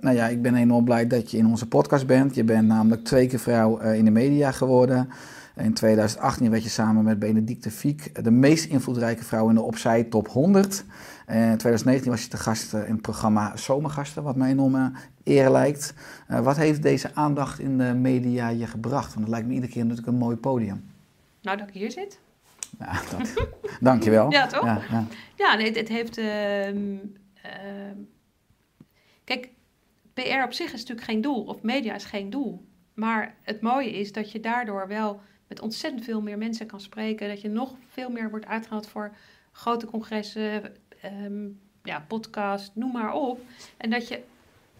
nou ja, ik ben enorm blij dat je in onze podcast bent. Je bent namelijk twee keer vrouw eh, in de media geworden. In 2018 werd je samen met Benedicte Fiek de meest invloedrijke vrouw in de Opzij Top 100. En in 2019 was je te gast eh, in het programma Zomergasten, wat mij enorm eh, eer lijkt. Eh, wat heeft deze aandacht in de media je gebracht? Want het lijkt me iedere keer natuurlijk een mooi podium. Nou, dat ik hier zit. Ja, dat. Dankjewel. Ja, toch? Ja, ja. Ja, nee, het, heeft. ehm, ehm, kijk, PR op zich is natuurlijk geen doel, of media is geen doel. Maar het mooie is dat je daardoor wel met ontzettend veel meer mensen kan spreken. Dat je nog veel meer wordt uitgenodigd voor grote congressen, ehm, ja, podcast, noem maar op. En dat je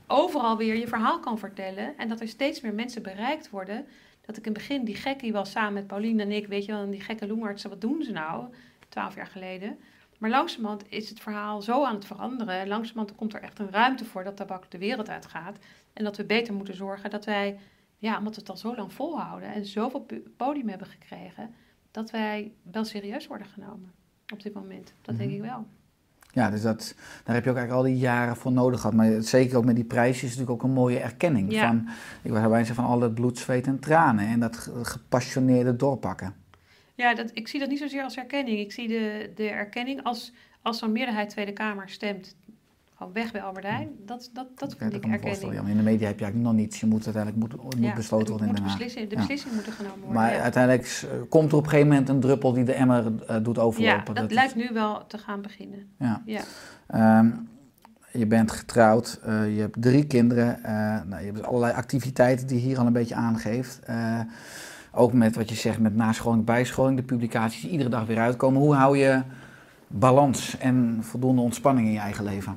overal weer je verhaal kan vertellen. En dat er steeds meer mensen bereikt worden. Dat ik in het begin die gekkie was samen met Pauline en ik, weet je wel, die gekke loemartsen, wat doen ze nou? Twaalf jaar geleden. Maar langzamerhand is het verhaal zo aan het veranderen. En langzamerhand komt er echt een ruimte voor dat tabak de wereld uitgaat. En dat we beter moeten zorgen dat wij, ja, omdat we het al zo lang volhouden en zoveel podium hebben gekregen, dat wij wel serieus worden genomen op dit moment. Dat denk Mhm. ik wel. Ja, dus dat, daar heb je ook eigenlijk al die jaren voor nodig gehad. Maar zeker ook met die prijs is natuurlijk ook een mooie erkenning. Ja. Van, ik was erbij van al het bloed, zweet en tranen. En dat ge- gepassioneerde doorpakken. Ja, dat, ik zie dat niet zozeer als erkenning. Ik zie de, de erkenning als, als zo'n meerderheid Tweede Kamer stemt. Gewoon weg bij Albert Heijn. Dat, dat, dat Ik vind ik erkenning. Ja, in de media heb je eigenlijk nog niets. Je moet uiteindelijk moet, moet Ja, besloten worden in Den Haag. de Ja. beslissing moeten genomen worden. Maar uiteindelijk eh, komt er op een gegeven moment een druppel die de emmer eh, doet ja, overlopen. dat, lijkt nu wel te gaan beginnen. Ja. Ja. Ehm, je bent getrouwd, eh, je hebt drie kinderen. nou, je hebt allerlei activiteiten die je hier al een beetje aangeeft. Ook met wat je zegt met nascholing, bijscholing, de publicaties die iedere dag weer uitkomen. Hoe hou je balans en voldoende ontspanning in je eigen leven?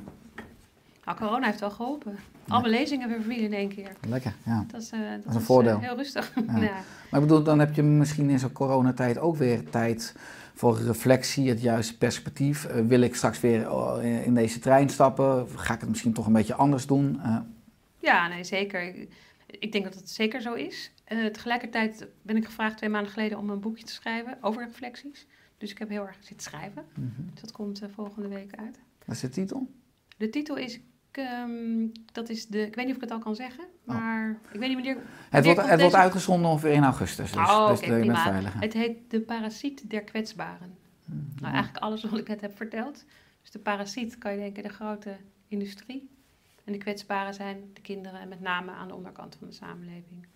Nou, corona heeft wel geholpen. Al mijn lezingen weer verbieden in één keer. Lekker, ja. Dat is, eh, dat is een eh, voordeel. heel rustig. Ja. Maar ik bedoel, dan heb je misschien in zo'n coronatijd ook weer tijd voor reflectie, het juiste perspectief. Eh, wil ik straks weer in deze trein stappen? Ga ik het misschien toch een beetje anders doen? Ja, nee, zeker. Ik- denk dat het zeker zo is. Tegelijkertijd ben ik gevraagd twee maanden geleden om een boekje te schrijven over reflecties. Dus ik heb heel erg zitten schrijven. Mhm. Dus dat komt volgende week uit. Wat is de titel? De titel is, ehm, dat is de, ik weet niet of ik het al kan zeggen, Oh. maar ik weet niet wanneer. Het wordt, het wordt uitgezonden ongeveer in augustus. Dus, Oh, dus veilig. Het heet De Parasiet der Kwetsbaren. Mhm. Nou, eigenlijk alles wat ik net heb verteld. Dus de parasiet kan je denken de grote industrie. En de kwetsbaren zijn de kinderen en met name aan de onderkant van de samenleving.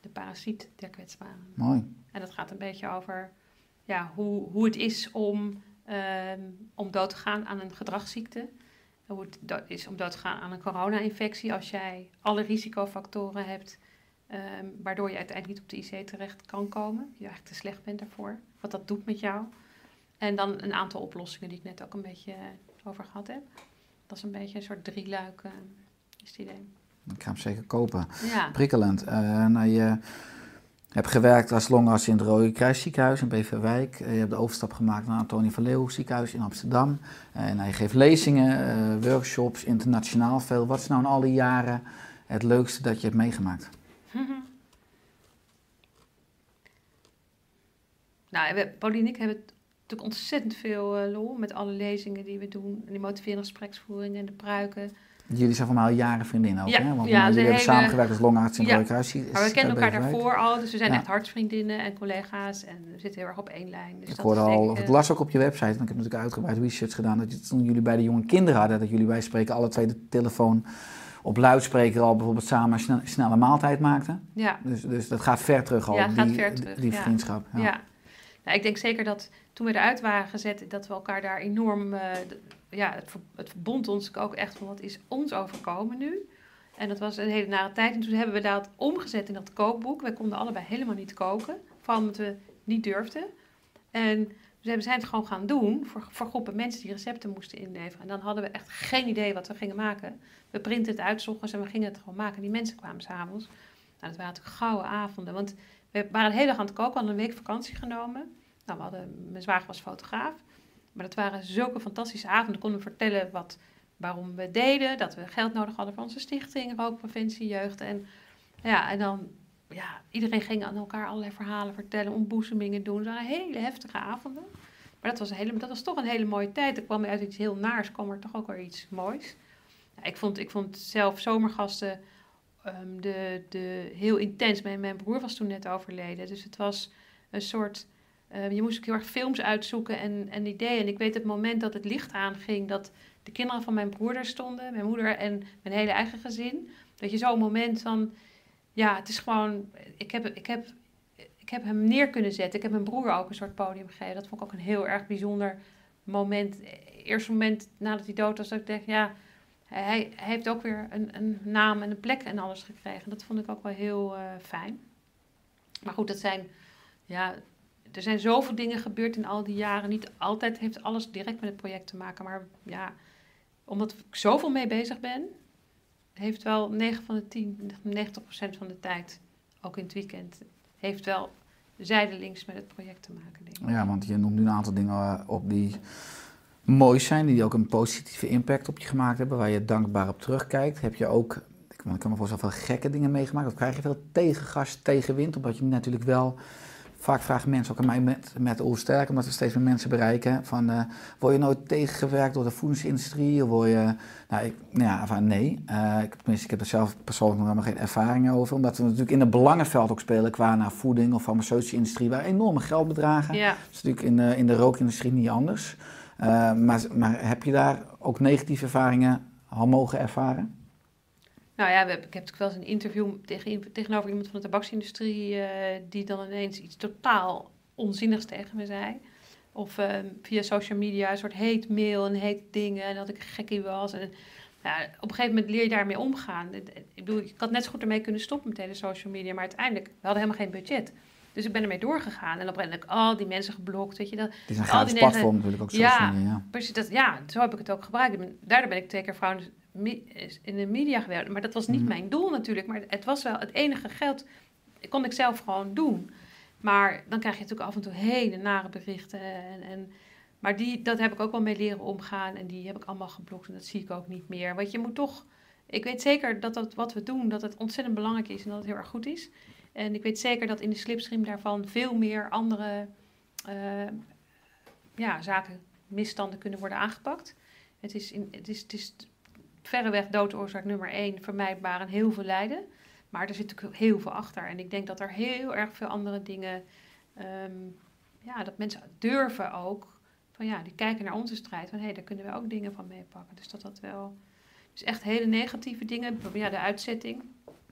De parasiet der kwetsbaren. Mooi. En dat gaat een beetje over ja, hoe, hoe het is om, ehm, om dood te gaan aan een gedragsziekte. Hoe het do- is om dood te gaan aan een corona-infectie als jij alle risicofactoren hebt, ehm, waardoor je uiteindelijk niet op de IC terecht kan komen. Je eigenlijk te slecht bent daarvoor. Wat dat doet met jou. En dan een aantal oplossingen die ik net ook een beetje eh, over gehad heb. Dat is een beetje een soort drieluik, eh, is het idee. Ik ga hem zeker kopen. Ja, Prikkelend. Eh, nou, je hebt gewerkt als longarts in het Rode Kruis ziekenhuis in Beverwijk. Eh, je hebt de overstap gemaakt naar Antonie van Leeuwen ziekenhuis in Amsterdam. Nou, je geeft lezingen, eh, workshops, internationaal veel. Wat is nou in al die jaren het leukste dat je hebt meegemaakt? Nou, Pauline en ik hebben natuurlijk ontzettend veel eh, lol met alle lezingen die we doen. En die motiverende gespreksvoeringen en de pruiken. Jullie zijn voor mij al jaren vriendinnen ook, Ja, hè? Want ja, nou, jullie hebben hele- samengewerkt als longarts in het Ja, Rode Kruis Maar we kennen elkaar daarvoor al, dus we zijn echt hartsvriendinnen en collega's. En we zitten heel erg op één lijn. Dus Ik dat hoorde al, of ik, las ook op je website, want ik heb natuurlijk uitgebreid research gedaan, dat toen jullie bij de jonge kinderen hadden, dat jullie bij spreken alle twee de telefoon op luidspreker al bijvoorbeeld samen een snel- snelle maaltijd maakten. Ja, Dus, dus dat gaat ver terug al, Ja, gaat die, ver terug, die vriendschap. ja. Ja. Nou, ik denk zeker dat toen we eruit waren gezet, dat we elkaar daar enorm... eh, ja, het, het verbond ons ook echt van wat is ons overkomen nu. En dat was een hele nare tijd. En toen hebben we dat omgezet in dat kookboek. We konden allebei helemaal niet koken. Vooral omdat we niet durfden. En dus we zijn het gewoon gaan doen voor, voor groepen mensen die recepten moesten inleveren. En dan hadden we echt geen idee wat we gingen maken. We printen het uit ochtends en we gingen het gewoon maken. Die mensen kwamen s'avonds. Nou, dat waren natuurlijk gouden avonden. Want we waren de hele dag aan het koken. Hadden een week vakantie genomen. Nou, mijn zwager was fotograaf. Maar dat waren zulke fantastische avonden. We konden vertellen wat, waarom we deden. Dat we geld nodig hadden voor onze stichting. Rookpreventie, jeugd. En, ja, en dan, ja, iedereen ging aan elkaar allerlei verhalen vertellen. Ontboezemingen doen. Het waren hele heftige avonden. Maar dat was, een hele, dat was toch een hele mooie tijd. Er kwam uit iets heel naars. kwam er toch ook weer iets moois. Ik, vond, ik vond zelf zomergasten ehm, de, de, heel intens. Mijn broer was toen net overleden. Dus het was een soort... eh, je moest ook heel erg films uitzoeken en, en ideeën. En ik weet het moment dat het licht aanging... dat de kinderen van mijn broer daar stonden. Mijn moeder en mijn hele eigen gezin. Dat je zo'n moment van... Ja, het is gewoon... Ik heb, ik, heb, ik heb hem neer kunnen zetten. Ik heb mijn broer ook een soort podium gegeven. Dat vond ik ook een heel erg bijzonder moment. Eerste moment nadat hij dood was... dat ik dacht, ja... Hij, hij heeft ook weer een, een naam en een plek en alles gekregen. Dat vond ik ook wel heel eh, fijn. Maar goed, dat zijn, ja, er zijn zoveel dingen gebeurd in al die jaren. Niet altijd heeft alles direct met het project te maken. Maar ja, omdat ik zoveel mee bezig ben, heeft wel 9 van de 10, 90% van de tijd, ook in het weekend, heeft wel zijdelings met het project te maken. Ja, want je noemt nu een aantal dingen eh, op die mooi zijn, die ook een positieve impact op je gemaakt hebben, waar je dankbaar op terugkijkt. Heb je ook, ik kan ik kan me voorstellen, veel gekke dingen meegemaakt? Of krijg je veel tegengas, tegenwind? Omdat je natuurlijk wel, vaak vragen mensen ook aan mij met, met Oersterk, omdat we steeds meer mensen bereiken, van eh, word je nooit tegengewerkt door de voedingsindustrie? Of word je, nou, ik, nou ja, van nee. Eh, ik, tenminste, ik heb er zelf persoonlijk nog helemaal geen ervaring over, omdat we natuurlijk in het belangenveld ook spelen qua naar voeding of farmaceutische industrie, waar enorme geldbedragen. Ja, Dat is natuurlijk in de, in de rookindustrie niet anders. Uh, maar, maar heb je daar ook negatieve ervaringen al mogen ervaren? Nou ja, we, ik heb wel eens een interview tegen, tegenover iemand van de tabaksindustrie... Uh, die dan ineens iets totaal onzinnigs tegen me zei. Of uh, via social media een soort heet mail en heet dingen... en dat ik een gekkie was. En, nou, op een gegeven moment leer je daarmee omgaan. Ik bedoel, ik had net zo goed ermee kunnen stoppen met hele social media... maar uiteindelijk, we hadden helemaal geen budget... Dus ik ben ermee doorgegaan. En dan ben ik al die mensen geblokt, weet je. Dat, het is een gratis platform natuurlijk ook. Ja, ja. precies. Dat, ja, zo heb ik het ook gebruikt. Daardoor ben ik twee keer vrouw in de media gewerkt. Maar dat was niet mm. mijn doel natuurlijk. Maar het was wel het enige geld. kon ik zelf gewoon doen. Maar dan krijg je natuurlijk af en toe hele nare berichten. En, en, maar die, dat heb ik ook wel mee leren omgaan. En die heb ik allemaal geblokt. En dat zie ik ook niet meer. Want je moet toch... Ik weet zeker dat, dat wat we doen, dat het ontzettend belangrijk is. En dat het heel erg goed is. En ik weet zeker dat in de slipstream daarvan veel meer andere uh, ja, zaken, misstanden kunnen worden aangepakt. Het is, in, het is, het is verreweg doodoorzaak nummer één, vermijdbaar en heel veel lijden. Maar er zit natuurlijk heel veel achter. En ik denk dat er heel erg veel andere dingen, ehm, ja, dat mensen durven ook, van ja, die kijken naar onze strijd, van hé, hey, daar kunnen we ook dingen van meepakken. Dus dat dat wel, dus echt hele negatieve dingen, ja, de uitzetting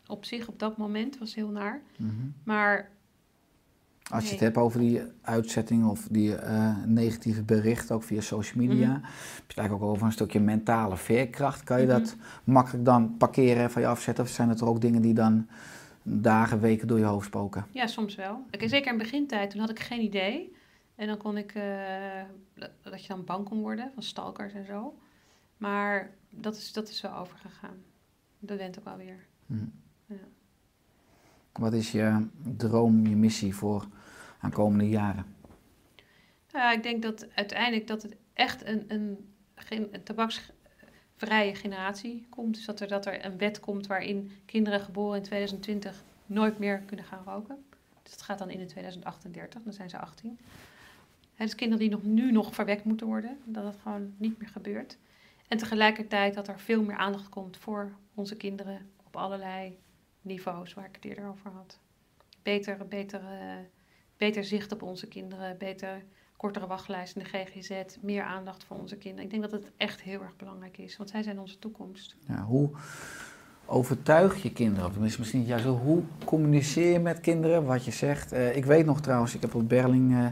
op zich op dat moment was heel naar. Mhm. Maar Als je het hebt over die uitzetting of die eh, negatieve berichten, ook via social media, Mhm. heb je het eigenlijk ook over een stukje mentale veerkracht. Kan je Mhm. dat makkelijk dan parkeren en van je afzetten? Of zijn het er ook dingen die dan dagen, weken door je hoofd spoken? Ja, soms wel. Ik, zeker in begintijd, toen had ik geen idee. En dan kon ik, eh, dat je dan bang kon worden van stalkers en zo. Maar dat is, dat is wel overgegaan. Dat went ook wel weer. Mhm. Ja. Wat is je droom, je missie voor aankomende jaren? Nou ja, ik denk dat uiteindelijk dat het echt een, een, tabaksvrije generatie komt. Dus dat er, dat er een wet komt waarin kinderen geboren in 2020 nooit meer kunnen gaan roken. Dus dat gaat dan in in 2038, dan zijn ze 18. Het is kinderen die nog, nu nog verwekt moeten worden, dat het gewoon niet meer gebeurt. En tegelijkertijd dat er veel meer aandacht komt voor onze kinderen op allerlei niveaus waar ik het eerder over had. Beter, beter, eh, beter zicht op onze kinderen, beter kortere wachtlijst in de GGZ, meer aandacht voor onze kinderen. Ik denk dat het echt heel erg belangrijk is, want zij zijn onze toekomst. Ja, hoe overtuig je kinderen? Of tenminste, misschien niet juist zo, hoe communiceer je met kinderen wat je zegt? Eh, ik weet nog trouwens, ik heb op Berling eh,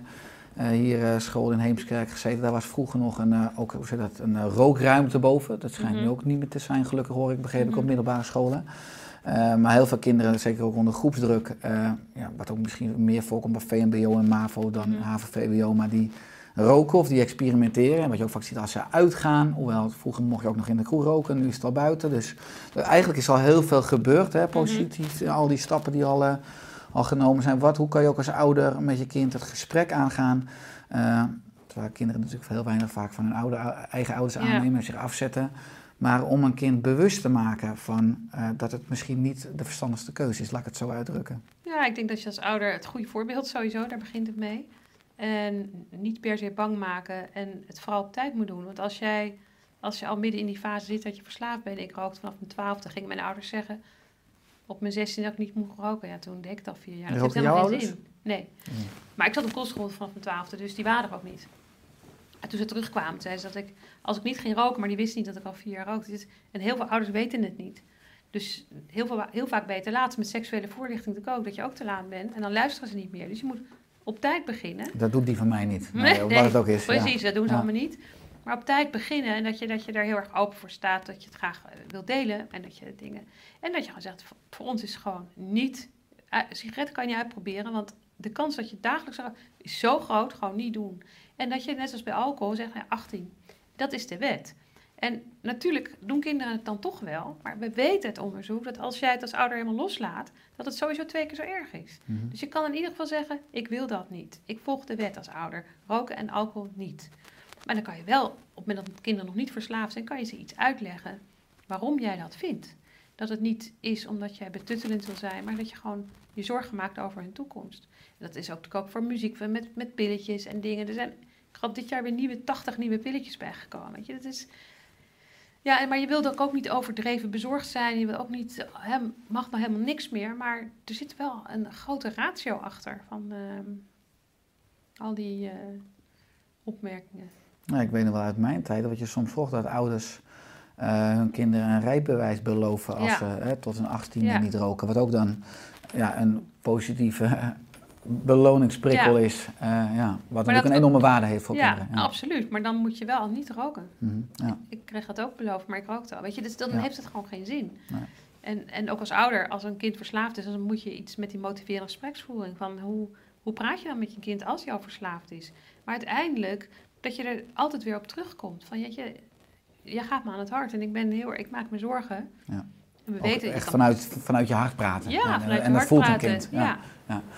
eh, hier school in Heemskerk gezeten. Daar was vroeger nog een, ook, hoe zeg dat, een rookruimte boven. Dat schijnt nu Mhm. ook niet meer te zijn, gelukkig hoor ik, begreep ik, Mhm. op middelbare scholen. Eh, maar heel veel kinderen, zeker ook onder groepsdruk, eh, ja, wat ook misschien meer voorkomt bij VMBO en MAVO dan Mhm. HAVO-VWO, maar die roken of die experimenteren. En wat je ook vaak ziet als ze uitgaan, hoewel vroeger mocht je ook nog in de kroeg roken, nu is het al buiten. Dus eigenlijk is al heel veel gebeurd, hè, positief, al die stappen die al, eh, al genomen zijn. Wat, hoe kan je ook als ouder met je kind het gesprek aangaan? Eh, terwijl kinderen natuurlijk heel weinig vaak van hun oude, eigen ouders aannemen en zich afzetten. Maar om een kind bewust te maken van eh, dat het misschien niet de verstandigste keuze is, laat ik het zo uitdrukken. Ja, ik denk dat je als ouder het goede voorbeeld sowieso, daar begint het mee. En niet per se bang maken en het vooral op tijd moet doen. Want als jij, als je al midden in die fase zit dat je verslaafd bent, ik rookte vanaf mijn twaalfde, gingen mijn ouders zeggen op mijn 16 dat ik niet mocht roken. Ja, toen deed ik al vier jaar. Dat heeft helemaal geen zin. Nee. Nee. Maar ik zat op kostschool vanaf mijn twaalfde, dus die waren er ook niet. En toen ze terugkwamen, zeiden ze dat ik, als ik niet ging roken, maar die wisten niet dat ik al vier jaar rookte. Dus- En heel veel ouders weten het niet. Dus heel, veel, heel vaak ben je te laat met seksuele voorlichting natuurlijk ook, dat je ook te laat bent. En dan luisteren ze niet meer. Dus je moet op tijd beginnen. Dat doet die van mij niet. Nee, Nee, het ook is. ja. Precies, dat doen ze Ja. allemaal niet. Maar op tijd beginnen en dat je, dat je daar heel erg open voor staat, dat je het graag eh, wil delen en dat je dingen. En dat je gewoon zegt, voor- ons is gewoon niet. Uh, sigaretten kan je uitproberen, want de kans dat je dagelijks is zo groot, gewoon niet doen. En dat je net zoals bij alcohol zegt, ja, 18. Dat is de wet. En natuurlijk doen kinderen het dan toch wel, maar we weten het onderzoek dat als jij het als ouder helemaal loslaat, dat het sowieso twee keer zo erg is. Mhm. Dus je kan in ieder geval zeggen, ik wil dat niet. Ik volg de wet als ouder. Roken en alcohol niet. Maar dan kan je wel, op het moment dat kinderen nog niet verslaafd zijn, kan je ze iets uitleggen waarom jij dat vindt. Dat het niet is omdat jij betuttelend wil zijn, maar dat je gewoon je zorgen maakt over hun toekomst. En dat is ook natuurlijk ook voor muziek, met, met pilletjes en dingen. Er zijn, ik had dit jaar weer nieuwe, 80 nieuwe pilletjes bijgekomen. Weet je, dat is... Ja, maar je wilt ook, ook niet overdreven bezorgd zijn. Je wil ook niet, hè, mag nog helemaal niks meer. Maar er zit wel een grote ratio achter van ehm, al die eh, opmerkingen. Nou, ik weet nog wel uit mijn tijd dat je soms vroeg dat ouders hun kinderen een rijbewijs beloven als Ja. ze hè, tot een 18e Ja. niet roken. Wat ook dan ja, een positieve eh, beloningsprikkel Ja. is. eh, ja, wat natuurlijk een ook- enorme waarde heeft voor ja, kinderen. absoluut. Maar dan moet je wel niet roken. Mhm, ja. Ik kreeg dat ook beloofd, maar ik rookte al. Weet je, dus dan Ja. heeft het gewoon geen zin. Nee. En, en ook als ouder, als een kind verslaafd is, dan moet je iets met die motiverende gespreksvoering. Van hoe, hoe praat je dan met je kind als hij al verslaafd is? Maar uiteindelijk, dat je er altijd weer op terugkomt. Van, jeetje, jij gaat me aan het hart en ik, ben heel, ik maak me zorgen. Ja. En we Ook weten... echt vanuit, vanuit je hart praten. Ja, en, vanuit je en dat voelt praten. een kind. Ja.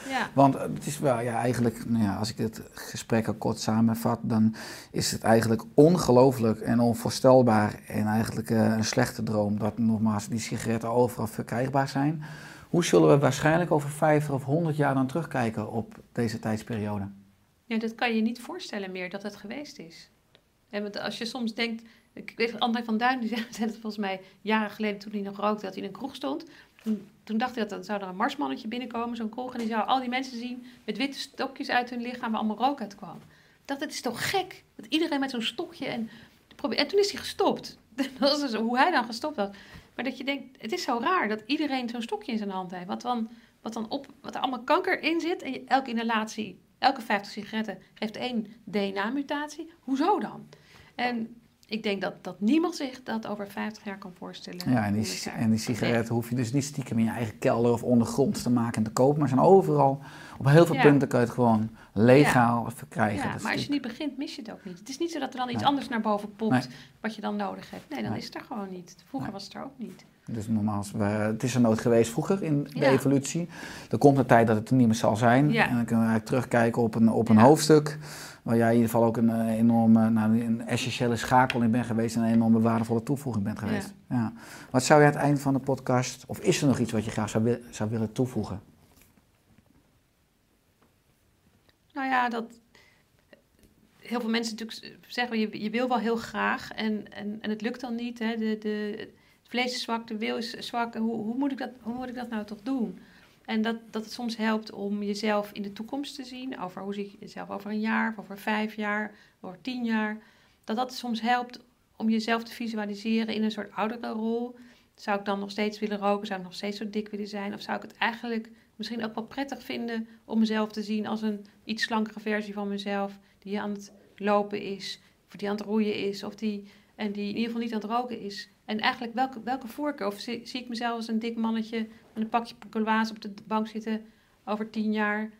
Ja. Want eh, het is wel, ja, eigenlijk, nou ja, als ik dit gesprek al kort samenvat, dan is het eigenlijk ongelooflijk en onvoorstelbaar en eigenlijk eh, een slechte droom dat nogmaals die sigaretten overal verkrijgbaar zijn. Hoe zullen we waarschijnlijk over 50 of 100 jaar dan terugkijken op deze tijdsperiode? Ja, dat kan je niet voorstellen meer dat het geweest is. En want als je soms denkt, ik weet André van Duin, die zei het volgens mij jaren geleden toen hij nog rookte, dat hij in een kroeg stond. Toen, dacht hij dat zou er een marsmannetje binnenkomen, zo'n kroeg, en die zou al die mensen zien met witte stokjes uit hun lichaam waar allemaal rook uit kwam. Ik dacht, het is toch gek? Dat iedereen met zo'n stokje en, en toen is hij gestopt. Dat is dus hoe hij dan gestopt had. Maar dat je denkt, het is zo raar dat iedereen zo'n stokje in zijn hand heeft. Wat dan, wat dan op, wat er allemaal kanker in zit. En elke inhalatie, elke 50 sigaretten geeft één DNA-mutatie. Hoezo dan? En ik denk dat, dat niemand zich dat over 50 jaar kan voorstellen. Ja, en die, 100 jaar. en die sigaretten hoef je dus niet stiekem in je eigen kelder of ondergronds te maken en te kopen. Maar zijn overal, op heel veel Ja. punten kan je het gewoon legaal verkrijgen. Ja, maar als je niet begint, mis je het ook niet. Het is niet zo dat er dan iets Nee. anders naar boven popt Nee. wat je dan nodig hebt. Nee, dan Nee. is het er gewoon niet. Vroeger was het er ook niet. Dus nogmaals, we- het is er nooit geweest vroeger in de Ja. evolutie. Er komt een tijd dat het er niet meer zal zijn. Ja. En dan kunnen we eigenlijk terugkijken op een, op een Ja. hoofdstuk. Waar jij in ieder geval ook een eh, enorme, nou, een essentiële schakel in bent geweest. En een enorme waardevolle toevoeging bent geweest. Ja. Wat zou je aan het einde van de podcast, of is er nog iets wat je graag zou, zou willen toevoegen? Nou ja, dat heel veel mensen natuurlijk zeggen, je, je wil wel heel graag en, en, en het lukt dan niet. Hè? De, de, het vlees is zwak, de wil is zwak. Hoe, hoe, moet ik dat, hoe moet ik dat nou toch doen? En dat, dat het soms helpt om jezelf in de toekomst te zien. Over hoe zie je jezelf over een jaar, of over vijf jaar, over tien jaar. Dat dat soms helpt om jezelf te visualiseren in een soort oudere rol. Zou ik dan nog steeds willen roken? Zou ik nog steeds zo dik willen zijn? Of zou ik het eigenlijk misschien ook wel prettig vinden om mezelf te zien als een iets slankere versie van mezelf, die aan het lopen is, of die aan het roeien is, of die, en die in ieder geval niet aan het roken is. En eigenlijk welke, welke voorkeur? Of zie ik mezelf als een dik mannetje met een pakje gouloirs op de bank zitten over tien jaar,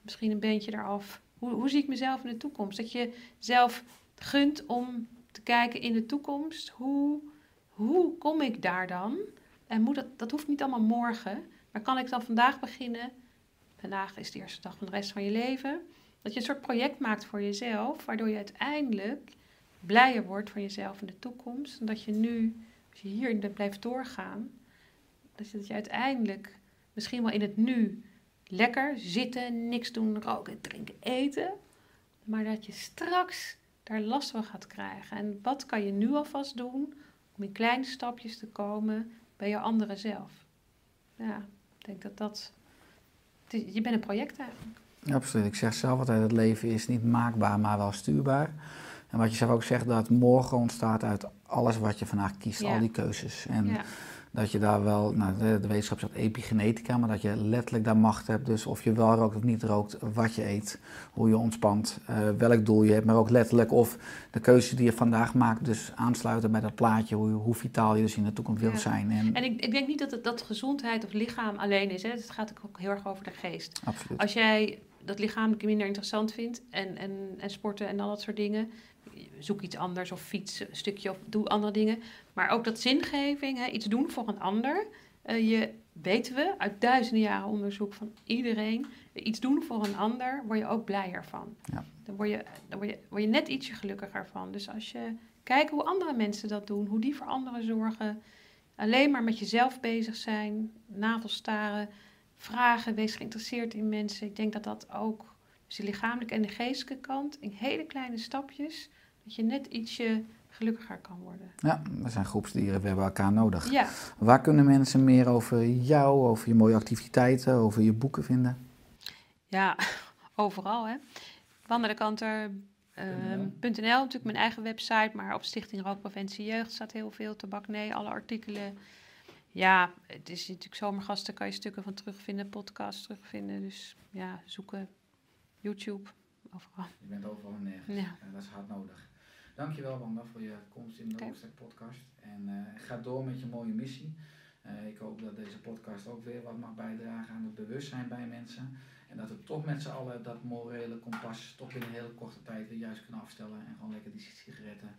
misschien een beentje eraf. Hoe, hoe zie ik mezelf in de toekomst? Dat je zelf gunt om te kijken in de toekomst. Hoe, hoe kom ik daar dan? En moet dat, dat hoeft niet allemaal morgen. Maar kan ik dan vandaag beginnen? Vandaag is de eerste dag van de rest van je leven. Dat je een soort project maakt voor jezelf, waardoor je uiteindelijk blijer wordt van jezelf in de toekomst. En dat je nu, als je hierin blijft doorgaan, dat je, dat je uiteindelijk misschien wel in het nu lekker zitten, niks doen, roken, drinken, eten. Maar dat je straks daar last van gaat krijgen. En wat kan je nu alvast doen om in kleine stapjes te komen bij je andere zelf? Ja, ik denk dat dat. is- Je bent een project eigenlijk. Ja, absoluut. Ik zeg zelf altijd, het leven is niet maakbaar, maar wel stuurbaar. En wat je zelf ook zegt, dat morgen ontstaat uit alles wat je vandaag kiest, Ja. al die keuzes. En Ja. Dat je daar wel, nou, de, de wetenschap zegt epigenetica, maar dat je letterlijk daar macht hebt. Dus of je wel rookt of niet rookt, wat je eet, hoe je ontspant, eh, welk doel je hebt, maar ook letterlijk of de keuzes die je vandaag maakt, dus aansluiten bij dat plaatje, hoe, hoe vitaal je dus in de toekomst wilt Ja. zijn. En, En ik, ik denk niet dat het dat gezondheid of lichaam alleen is. Hè. Het gaat ook heel erg over de geest. absoluut. Als jij dat lichamelijk minder interessant vindt en, en, en sporten en al dat soort dingen, zoek iets anders of fiets een stukje of doe andere dingen. Maar ook dat zingeving, hè, iets doen voor een ander. eh, je weten we uit duizenden jaren onderzoek van iedereen, iets doen voor een ander, word je ook blijer van. Ja. Dan, word je, dan word, je, word je net ietsje gelukkiger van. Dus als je kijkt hoe andere mensen dat doen, hoe die voor anderen zorgen, alleen maar met jezelf bezig zijn, navelstaren, vragen, wees geïnteresseerd in mensen. Ik denk dat dat ook, dus de lichamelijke en de geestelijke kant, in hele kleine stapjes, dat je net ietsje gelukkiger kan worden. Ja, we zijn groepsdieren, we hebben elkaar nodig. Ja, Waar kunnen mensen meer over jou, over je mooie activiteiten, over je boeken vinden? ja overal hè. Wandelenkanter.nl, natuurlijk mijn eigen website, maar op Stichting Rookpreventie Jeugd staat heel veel, tabak nee, alle artikelen. Ja, het is natuurlijk zomergasten, kan je stukken van terugvinden, podcasts terugvinden. Dus ja, zoeken, YouTube, overal. Je bent overal en nergens. Ja. En dat is hard nodig. Dankjewel Wanda voor je komst in de. Oorsterk podcast. En eh, ga door met je mooie missie. Eh, ik hoop dat deze podcast ook weer wat mag bijdragen aan het bewustzijn bij mensen. En dat we toch met z'n allen dat morele kompas toch in een hele korte tijd weer juist kunnen afstellen. En gewoon lekker die sigaretten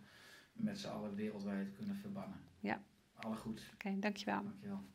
met z'n allen wereldwijd kunnen verbannen. Ja. Alle goed. Oké, dankjewel. Dankjewel.